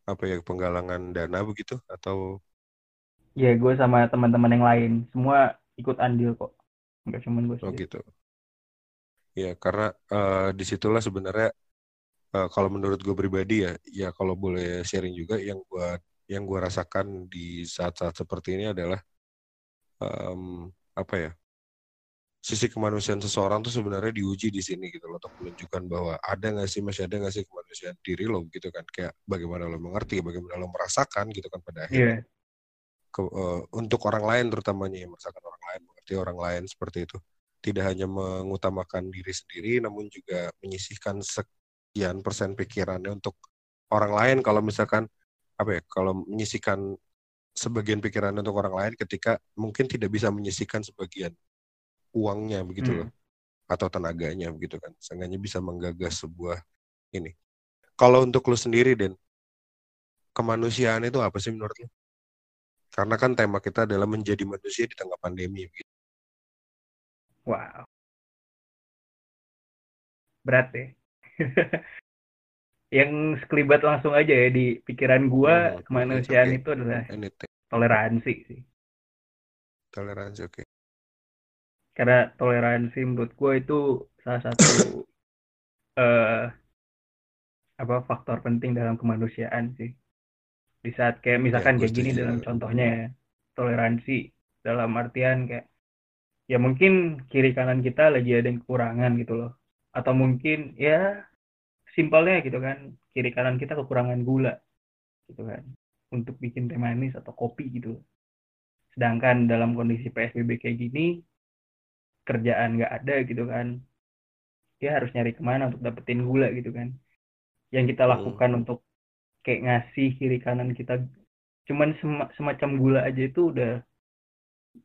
Speaker 1: apa ya penggalangan dana begitu atau?
Speaker 3: Ya gue sama teman-teman yang lain semua ikut andil kok. Enggak cuma gue.
Speaker 1: Oh gitu. Ya karena uh, di situlah sebenarnya uh, kalau menurut gue pribadi ya, ya kalau boleh sharing juga yang buat yang gue rasakan di saat-saat seperti ini adalah um, apa ya sisi kemanusiaan seseorang tuh sebenarnya diuji di sini gitu loh untuk menunjukkan bahwa ada nggak sih masih ada nggak sih kemanusiaan diri lo gitu kan. Kayak bagaimana lo mengerti bagaimana lo merasakan gitu kan pada akhirnya. Yeah. Ke, uh, untuk orang lain terutamanya yang merasakan orang lain mengerti orang lain seperti itu. Tidak hanya mengutamakan diri sendiri namun juga menyisihkan sekian persen pikirannya untuk orang lain. Kalau misalkan apa ya kalau menyisikan sebagian pikiran untuk orang lain ketika mungkin tidak bisa menyisikan sebagian uangnya begitu hmm. loh atau tenaganya begitu kan seenggaknya bisa menggagas sebuah ini. Kalau untuk lu sendiri, Den, kemanusiaan itu apa sih menurut lu? Karena kan tema kita adalah menjadi manusia di tengah pandemi. Gitu.
Speaker 3: Wow. Berat ya. yang sekelibat langsung aja ya di pikiran gua hmm, kemanusiaan okay. itu adalah Anything. toleransi sih.
Speaker 1: Toleransi oke. Okay.
Speaker 3: Karena toleransi menurut gua itu salah satu uh, apa faktor penting dalam kemanusiaan sih. Di saat kayak misalkan ya, kayak gini dalam contohnya ya, toleransi dalam artian kayak ya mungkin kiri kanan kita lagi ada yang kekurangan gitu loh. Atau mungkin ya simpelnya gitu kan kiri kanan kita kekurangan gula gitu kan untuk bikin teh manis atau kopi gitu. Sedangkan dalam kondisi psbb kayak gini kerjaan nggak ada gitu kan dia harus nyari ke mana untuk dapetin gula gitu kan yang kita lakukan hmm. untuk kayak ngasih kiri kanan kita cuman semacam gula aja itu udah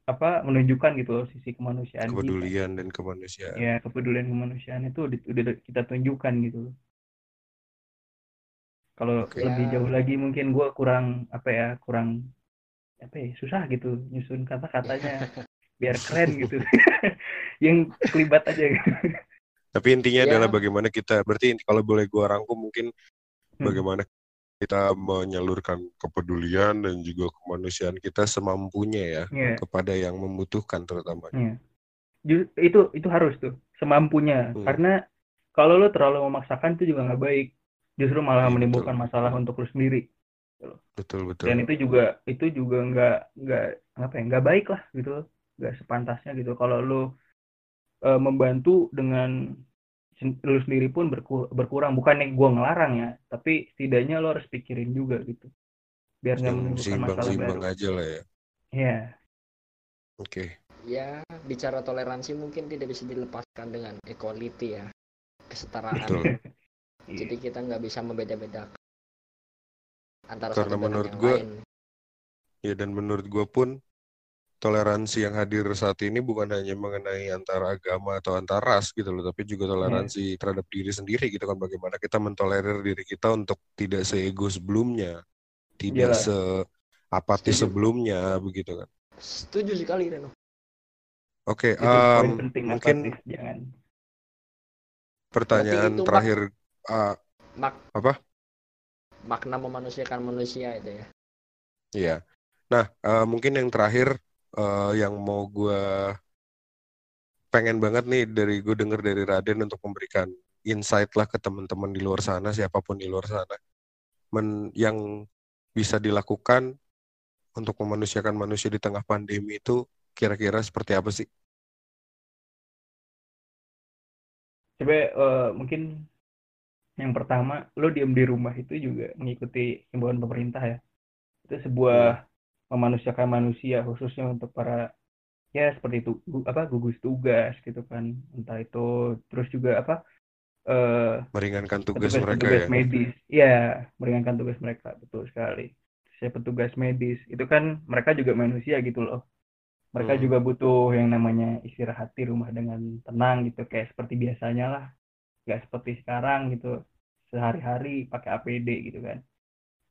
Speaker 3: apa menunjukkan gitu loh sisi kemanusiaan
Speaker 1: kepedulian kita. dan kemanusiaan
Speaker 3: ya kepedulian kemanusiaan itu udah kita tunjukkan gitu loh kalau okay. lebih jauh lagi mungkin gue kurang apa ya kurang apa ya susah gitu nyusun kata-katanya biar keren gitu yang kelibat aja gitu
Speaker 1: tapi intinya ya. adalah bagaimana kita berarti kalau boleh gue rangkum mungkin hmm. bagaimana kita menyalurkan kepedulian dan juga kemanusiaan kita semampunya ya yeah. kepada yang membutuhkan terutama.
Speaker 3: Yeah. Itu itu harus tuh semampunya hmm. karena kalau lo terlalu memaksakan itu juga nggak baik justru malah ya, menimbulkan betul. masalah untuk lu sendiri
Speaker 1: betul betul
Speaker 3: dan itu juga itu juga nggak nggak apa ya nggak baik lah gitu nggak sepantasnya gitu kalau lu e, membantu dengan lu sendiri pun berkur berkurang bukan yang gue ngelarang ya tapi setidaknya lo harus pikirin juga gitu biar nggak menimbulkan
Speaker 1: simbang, masalah simbang baru. aja lah ya
Speaker 3: ya
Speaker 1: oke okay.
Speaker 2: ya bicara toleransi mungkin tidak bisa dilepaskan dengan equality ya kesetaraan
Speaker 1: Betul.
Speaker 2: Iya. Jadi kita nggak bisa membeda-bedakan antara
Speaker 1: Karena
Speaker 2: satu
Speaker 1: menurut gue, ya dan menurut gue pun toleransi yang hadir saat ini bukan hanya mengenai antara agama atau antar ras gitu loh, tapi juga toleransi hmm. terhadap diri sendiri gitu kan bagaimana kita mentolerir diri kita untuk tidak seego sebelumnya, tidak yeah. se apatis sebelumnya begitu kan.
Speaker 2: Setuju sekali Reno.
Speaker 1: Oke, okay, um, mungkin pertanyaan terakhir uh,
Speaker 2: Mak
Speaker 1: apa?
Speaker 2: Makna memanusiakan manusia itu ya.
Speaker 1: Iya. Nah, uh, mungkin yang terakhir uh, yang mau gue pengen banget nih dari gue denger dari Raden untuk memberikan insight lah ke teman-teman di luar sana, siapa pun di luar sana, men yang bisa dilakukan untuk memanusiakan manusia di tengah pandemi itu kira-kira seperti apa sih?
Speaker 3: Coba uh, mungkin yang pertama lo diem di rumah itu juga mengikuti himbauan pemerintah ya itu sebuah hmm. Memanusiakan manusia khususnya untuk para ya seperti itu apa gugus tugas gitu kan. Entah itu terus juga apa
Speaker 1: uh, meringankan tugas petugas, mereka
Speaker 3: petugas ya. medis. Ya meringankan tugas mereka betul sekali. Saya petugas medis. Itu kan mereka juga manusia gitu loh. Mereka hmm. juga butuh yang namanya istirahat di rumah dengan tenang gitu kayak seperti biasanya lah. Nggak seperti sekarang gitu. Sehari-hari pakai APD gitu kan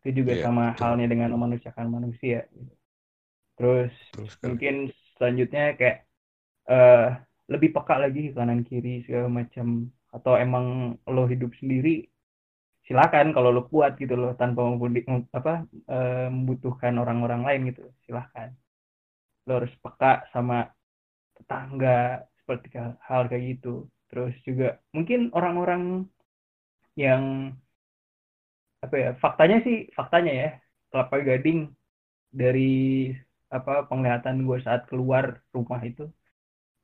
Speaker 3: itu juga yeah, sama betul. halnya dengan memanusiakan manusia gitu. terus mungkin selanjutnya kayak uh, lebih peka lagi kanan kiri segala macam atau emang lo hidup sendiri silakan kalau lo kuat gitu loh tanpa apa uh, membutuhkan orang-orang lain gitu silakan lo harus peka sama tetangga seperti hal kayak gitu terus juga mungkin orang-orang yang apa ya faktanya sih faktanya ya kelapa gading dari apa penglihatan gue saat keluar rumah itu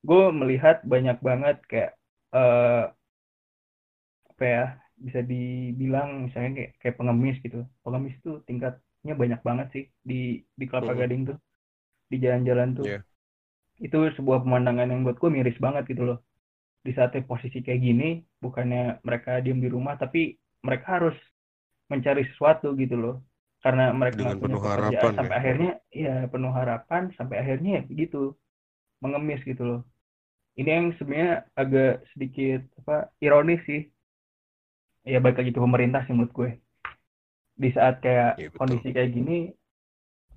Speaker 3: gue melihat banyak banget kayak uh, apa ya bisa dibilang misalnya kayak, kayak pengemis gitu pengemis tuh tingkatnya banyak banget sih di di kelapa mm -hmm. gading tuh di jalan-jalan tuh yeah. itu sebuah pemandangan yang buat gue miris banget gitu loh di saat posisi kayak gini bukannya mereka diem di rumah tapi mereka harus mencari sesuatu gitu loh. Karena mereka
Speaker 1: dengan penuh harapan
Speaker 3: sampai ya. akhirnya ya penuh harapan sampai akhirnya ya gitu mengemis gitu loh. Ini yang sebenarnya agak sedikit apa ironis sih. Ya balik lagi ke pemerintah sih menurut gue. Di saat kayak
Speaker 1: betul.
Speaker 3: kondisi kayak gini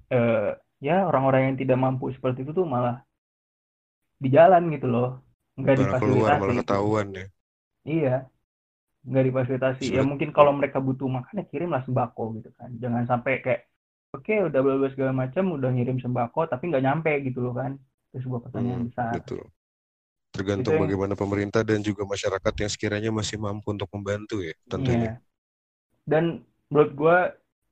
Speaker 3: eh ya orang-orang yang tidak mampu seperti itu tuh malah di jalan gitu loh. Nggak
Speaker 1: Malah keluar malah ketahuan ya.
Speaker 3: iya nggak difasilitasi ya mungkin kalau mereka butuh makan ya kirimlah sembako gitu kan jangan sampai kayak oke udah bla bla segala macam udah ngirim sembako tapi nggak nyampe gitu loh kan itu sebuah pertanyaan
Speaker 1: Hmm,
Speaker 3: besar
Speaker 1: betul. Tergantung
Speaker 3: Itu yang-
Speaker 1: bagaimana pemerintah dan juga masyarakat yang sekiranya masih mampu untuk membantu ya tentunya.
Speaker 3: Iya. Dan menurut gue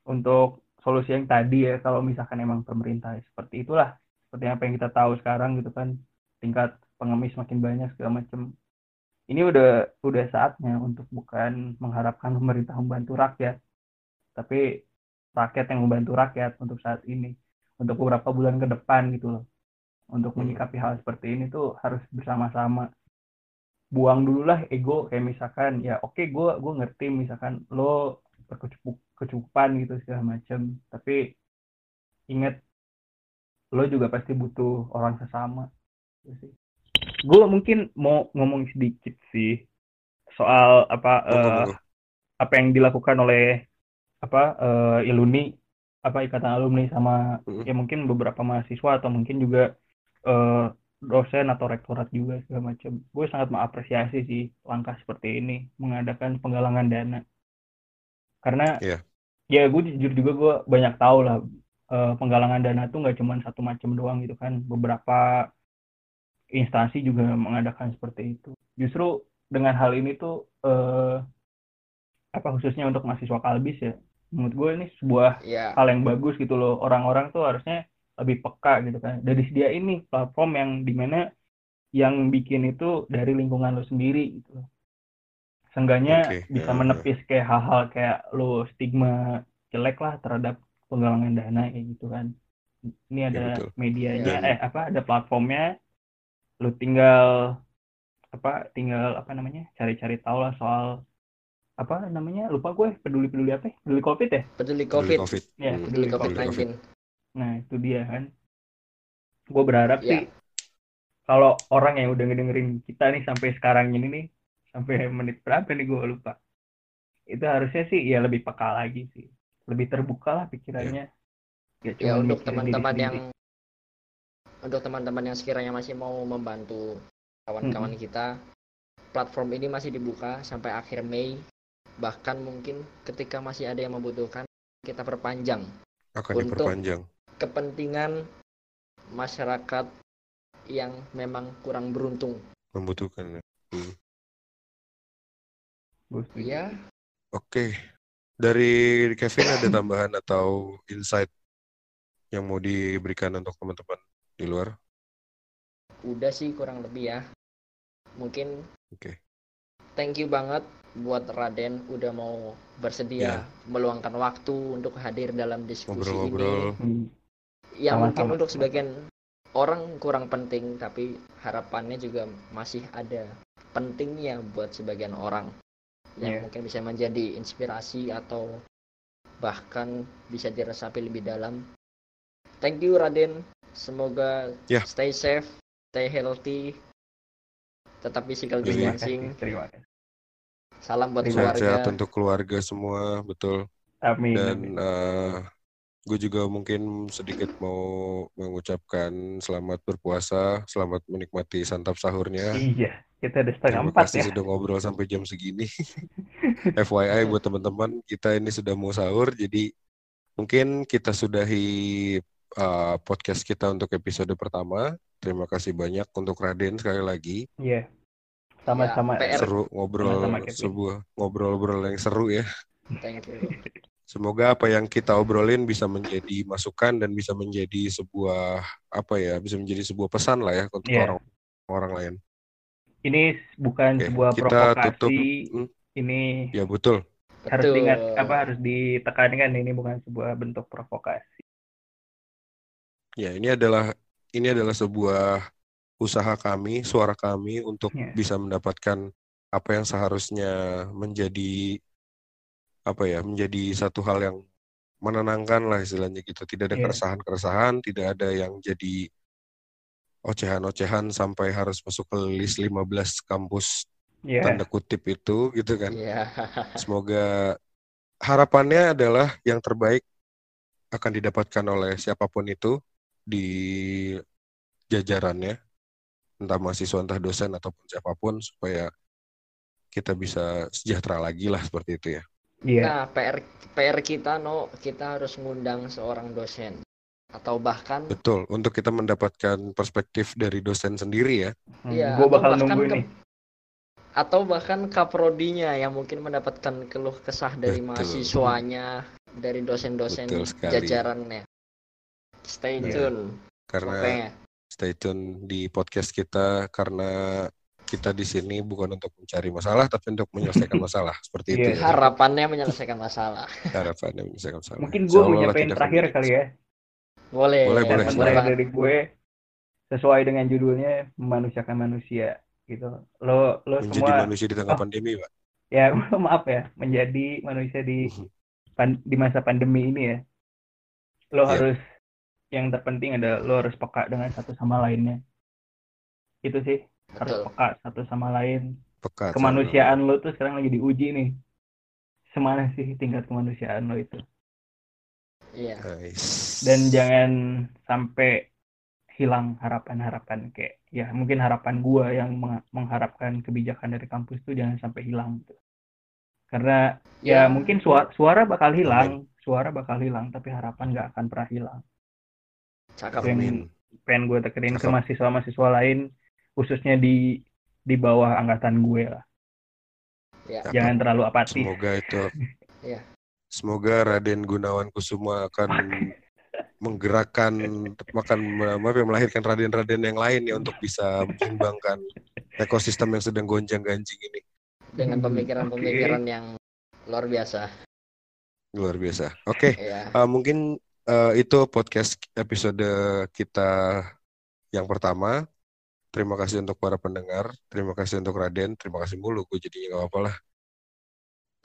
Speaker 3: untuk solusi yang tadi ya kalau misalkan emang pemerintah seperti itulah seperti apa yang kita tahu sekarang gitu kan tingkat pengemis makin banyak segala macam ini udah udah saatnya untuk bukan mengharapkan pemerintah membantu rakyat tapi rakyat yang membantu rakyat untuk saat ini untuk beberapa bulan ke depan gitu loh. Untuk
Speaker 1: Hmm.
Speaker 3: menyikapi hal seperti ini tuh harus bersama-sama. Buang dulu lah ego kayak misalkan ya oke gue gue ngerti misalkan lo kecukupan gitu segala macam tapi ingat lo juga pasti butuh orang sesama gue mungkin mau ngomong sedikit sih soal apa eh,
Speaker 1: monggo.
Speaker 3: apa yang dilakukan oleh apa eh, Iluni apa ikatan alumni sama
Speaker 1: Mm-mm.
Speaker 3: ya mungkin beberapa mahasiswa atau mungkin juga eh, dosen atau rektorat juga segala macam. Gue sangat mengapresiasi sih langkah seperti ini mengadakan penggalangan dana. Karena
Speaker 1: Iya.
Speaker 3: ya gue jujur juga gue banyak tahu lah eh, penggalangan dana tuh nggak cuma satu macam doang gitu kan. Beberapa instansi juga mengadakan seperti itu. Justru dengan hal ini tuh eh, apa khususnya untuk mahasiswa kalbis ya menurut gue ini sebuah
Speaker 2: ya
Speaker 3: hal yang bagus gitu loh. Orang-orang tuh harusnya lebih peka gitu kan. Dan disediain nih platform yang di mana yang bikin itu dari lingkungan lo sendiri gitu loh. Seenggaknya
Speaker 1: Oke,
Speaker 3: bisa
Speaker 1: ya,
Speaker 3: menepis kayak hal-hal kayak lo stigma jelek lah terhadap penggalangan dana kayak gitu kan. Ini ada
Speaker 1: Ya, betul.
Speaker 3: medianya
Speaker 1: Dan-
Speaker 3: eh apa ada platformnya lo tinggal apa tinggal apa namanya cari-cari tahu lah soal apa namanya lupa gue peduli peduli apa ya? peduli covid ya
Speaker 2: peduli
Speaker 1: Peduli
Speaker 2: covid
Speaker 3: ya
Speaker 1: Hmm,
Speaker 2: peduli
Speaker 3: peduli
Speaker 2: covid
Speaker 3: covid
Speaker 2: 19
Speaker 3: Nah, itu dia kan. Gue berharap
Speaker 2: Ya.
Speaker 3: sih kalau orang yang udah ngedengerin kita nih sampai sekarang ini nih, sampai menit berapa nih gue lupa. Itu harusnya sih ya lebih peka lagi sih. Lebih terbuka lah pikirannya. Ya,
Speaker 2: ya
Speaker 3: cuman
Speaker 2: untuk teman-teman yang
Speaker 3: sendiri.
Speaker 2: Untuk teman-teman yang sekiranya masih mau membantu kawan-kawan kita platform ini masih dibuka sampai akhir Mei bahkan mungkin ketika masih ada yang membutuhkan kita perpanjang
Speaker 1: Akan
Speaker 2: Untuk-
Speaker 1: diperpanjang.
Speaker 2: kepentingan masyarakat yang memang kurang beruntung
Speaker 1: Membutuhkan. ya.
Speaker 3: Setuju.
Speaker 2: ya
Speaker 1: Oke. Dari Kevin ada tambahan atau insight yang mau diberikan untuk teman-teman di luar?
Speaker 2: udah sih kurang lebih ya mungkin
Speaker 1: Oke.
Speaker 2: thank you banget buat Raden udah mau bersedia meluangkan waktu untuk hadir dalam diskusi ini
Speaker 1: Ngobrol-ngobrol.
Speaker 3: Hmm.
Speaker 2: yang mungkin untuk sebagian orang kurang penting tapi harapannya juga masih ada pentingnya buat sebagian orang yang
Speaker 3: Iya.
Speaker 2: mungkin bisa menjadi inspirasi atau bahkan bisa diresapi lebih dalam. Thank you Raden, semoga
Speaker 1: Ya.
Speaker 2: stay safe, stay healthy, tetap physical.
Speaker 3: Terima
Speaker 2: distancing.
Speaker 3: kasih. Terima kasih.
Speaker 2: Salam buat
Speaker 3: Terima
Speaker 2: keluarga.
Speaker 1: Sehat-sehat untuk keluarga semua, betul.
Speaker 3: Amin.
Speaker 1: Dan
Speaker 3: amin.
Speaker 1: gue juga mungkin sedikit mau mengucapkan selamat berpuasa, selamat menikmati santap sahurnya.
Speaker 3: Iya, kita udah setengah
Speaker 1: Terima
Speaker 3: empat
Speaker 1: kasih
Speaker 3: ya.
Speaker 1: sudah ngobrol sampai jam segini. FYI buat teman-teman, kita ini sudah mau sahur, jadi mungkin kita sudahi uh, podcast kita untuk episode pertama. Terima kasih banyak untuk Raden sekali lagi.
Speaker 3: Iya. Sama-sama.
Speaker 2: Ya.
Speaker 1: Seru ngobrol sebuah ngobrol-ngobrol yang seru ya.
Speaker 2: Thank you.
Speaker 1: Semoga apa yang kita obrolin bisa menjadi masukan dan bisa menjadi sebuah apa ya, bisa menjadi sebuah pesan lah ya untuk
Speaker 3: Iya.
Speaker 1: orang orang lain.
Speaker 3: Ini bukan
Speaker 1: Oke,
Speaker 3: sebuah
Speaker 1: kita
Speaker 3: provokasi.
Speaker 1: tutup. Hmm,
Speaker 3: Ini
Speaker 1: Ya betul.
Speaker 3: harus
Speaker 2: Betul.
Speaker 3: diingat apa harus ditekankan ini bukan sebuah bentuk provokasi.
Speaker 1: Ya, ini adalah ini adalah sebuah usaha kami, suara kami untuk
Speaker 3: Ya.
Speaker 1: bisa mendapatkan apa yang seharusnya menjadi apa ya, menjadi satu hal yang menenangkan lah istilahnya gitu. Tidak ada
Speaker 3: Iya.
Speaker 1: keresahan-keresahan, tidak ada yang jadi ocehan-ocehan sampai harus masuk ke list 15 kampus
Speaker 3: yeah.
Speaker 1: tanda kutip itu gitu kan.
Speaker 2: Iya.
Speaker 1: Semoga harapannya adalah yang terbaik akan didapatkan oleh siapa pun itu di jajarannya, entah mahasiswa, entah dosen ataupun siapa pun supaya kita bisa sejahtera lagi lah seperti itu ya.
Speaker 3: Iya.
Speaker 2: Nah, PR PR kita no, kita harus ngundang seorang dosen atau bahkan
Speaker 1: Betul, untuk kita mendapatkan perspektif dari dosen sendiri ya.
Speaker 3: Hmm,
Speaker 2: Iya,
Speaker 3: gue
Speaker 2: atau
Speaker 3: bakal
Speaker 2: bahkan
Speaker 3: nunggu
Speaker 2: ke-
Speaker 3: nih.
Speaker 2: atau bahkan kaprodinya yang mungkin mendapatkan keluh kesah dari
Speaker 1: Betul.
Speaker 2: mahasiswanya, dari dosen-dosen
Speaker 1: Betul sekali.
Speaker 2: jajarannya. Stay
Speaker 3: Iya.
Speaker 2: tune.
Speaker 1: Karena
Speaker 2: Pokoknya.
Speaker 1: stay tune di podcast kita karena kita di sini bukan untuk mencari masalah tapi untuk menyelesaikan masalah seperti itu.
Speaker 3: Iya.
Speaker 1: ya.
Speaker 2: Harapannya menyelesaikan masalah.
Speaker 1: Harapannya menyelesaikan masalah.
Speaker 3: Mungkin gue
Speaker 1: tidak
Speaker 3: terakhir kali ya.
Speaker 2: Boleh.
Speaker 1: Boleh,
Speaker 2: ya,
Speaker 1: boleh,
Speaker 3: terakhir
Speaker 2: banget.
Speaker 3: dari gue sesuai dengan judulnya memanusiakan manusia gitu. Lo lo
Speaker 1: menjadi
Speaker 3: semua
Speaker 1: manusia di tengah
Speaker 3: Oh.
Speaker 1: pandemi, Pak.
Speaker 3: ya maaf ya menjadi manusia di pan- di masa pandemi ini ya. Lo
Speaker 1: Iya.
Speaker 3: harus yang terpenting adalah lo harus peka dengan satu sama lainnya. Itu sih harus
Speaker 2: Betul.
Speaker 3: peka satu sama lain.
Speaker 1: Pekat.
Speaker 3: Kemanusiaan lo tuh sekarang lagi diuji nih. Semana sih tingkat kemanusiaan lo itu.
Speaker 2: Iya.
Speaker 1: Nice.
Speaker 3: dan jangan sampai hilang harapan-harapan kayak ya mungkin harapan gua yang meng- mengharapkan kebijakan dari kampus tuh jangan sampai hilang gitu. Karena ya,
Speaker 2: Ya.
Speaker 3: mungkin suara, suara bakal hilang, suara bakal hilang tapi harapan nggak akan pernah hilang.
Speaker 2: Cakep.
Speaker 3: Yang pengen gue tekenin ke mahasiswa-mahasiswa lain khususnya di di bawah angkatan gue lah.
Speaker 2: Ya.
Speaker 3: Jangan terlalu apatis.
Speaker 1: Semoga itu.
Speaker 2: Iya.
Speaker 1: Semoga Raden Gunawan Kusuma akan menggerakkan makan maaf ya melahirkan Raden-Raden yang lain ya untuk bisa menyumbangkan ekosistem yang sedang gonjang-ganjing ini.
Speaker 2: Dengan
Speaker 3: Hmm,
Speaker 2: pemikiran-pemikiran yang luar biasa.
Speaker 1: Luar biasa. Oke,
Speaker 2: Ya.
Speaker 1: uh, mungkin uh, itu podcast episode kita yang pertama. Terima kasih untuk para pendengar, terima kasih untuk Raden, terima kasih mulu, gue jadinya nggak apa-apa lah.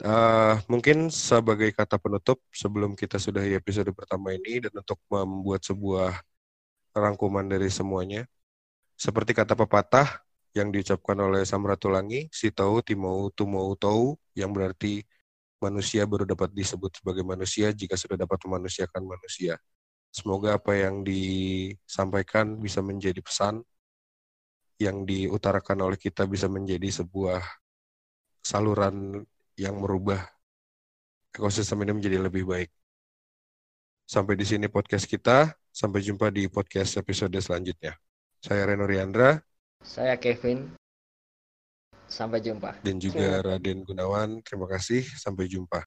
Speaker 1: Uh, mungkin sebagai kata penutup sebelum kita sudahi episode pertama ini dan untuk membuat sebuah rangkuman dari semuanya, seperti kata pepatah yang diucapkan oleh Samratulangi, si tahu timau tumau tahu, yang berarti manusia baru dapat disebut sebagai manusia jika sudah dapat memanusiakan manusia. Semoga apa yang disampaikan bisa menjadi pesan yang diutarakan oleh kita bisa menjadi sebuah saluran yang merubah ekosistem ini menjadi lebih baik. Sampai di sini podcast kita. Sampai jumpa di podcast episode selanjutnya. Saya Reno Riandra
Speaker 2: Saya Kevin. Sampai jumpa.
Speaker 1: dan juga Raden Gunawan. Terima kasih. Sampai jumpa.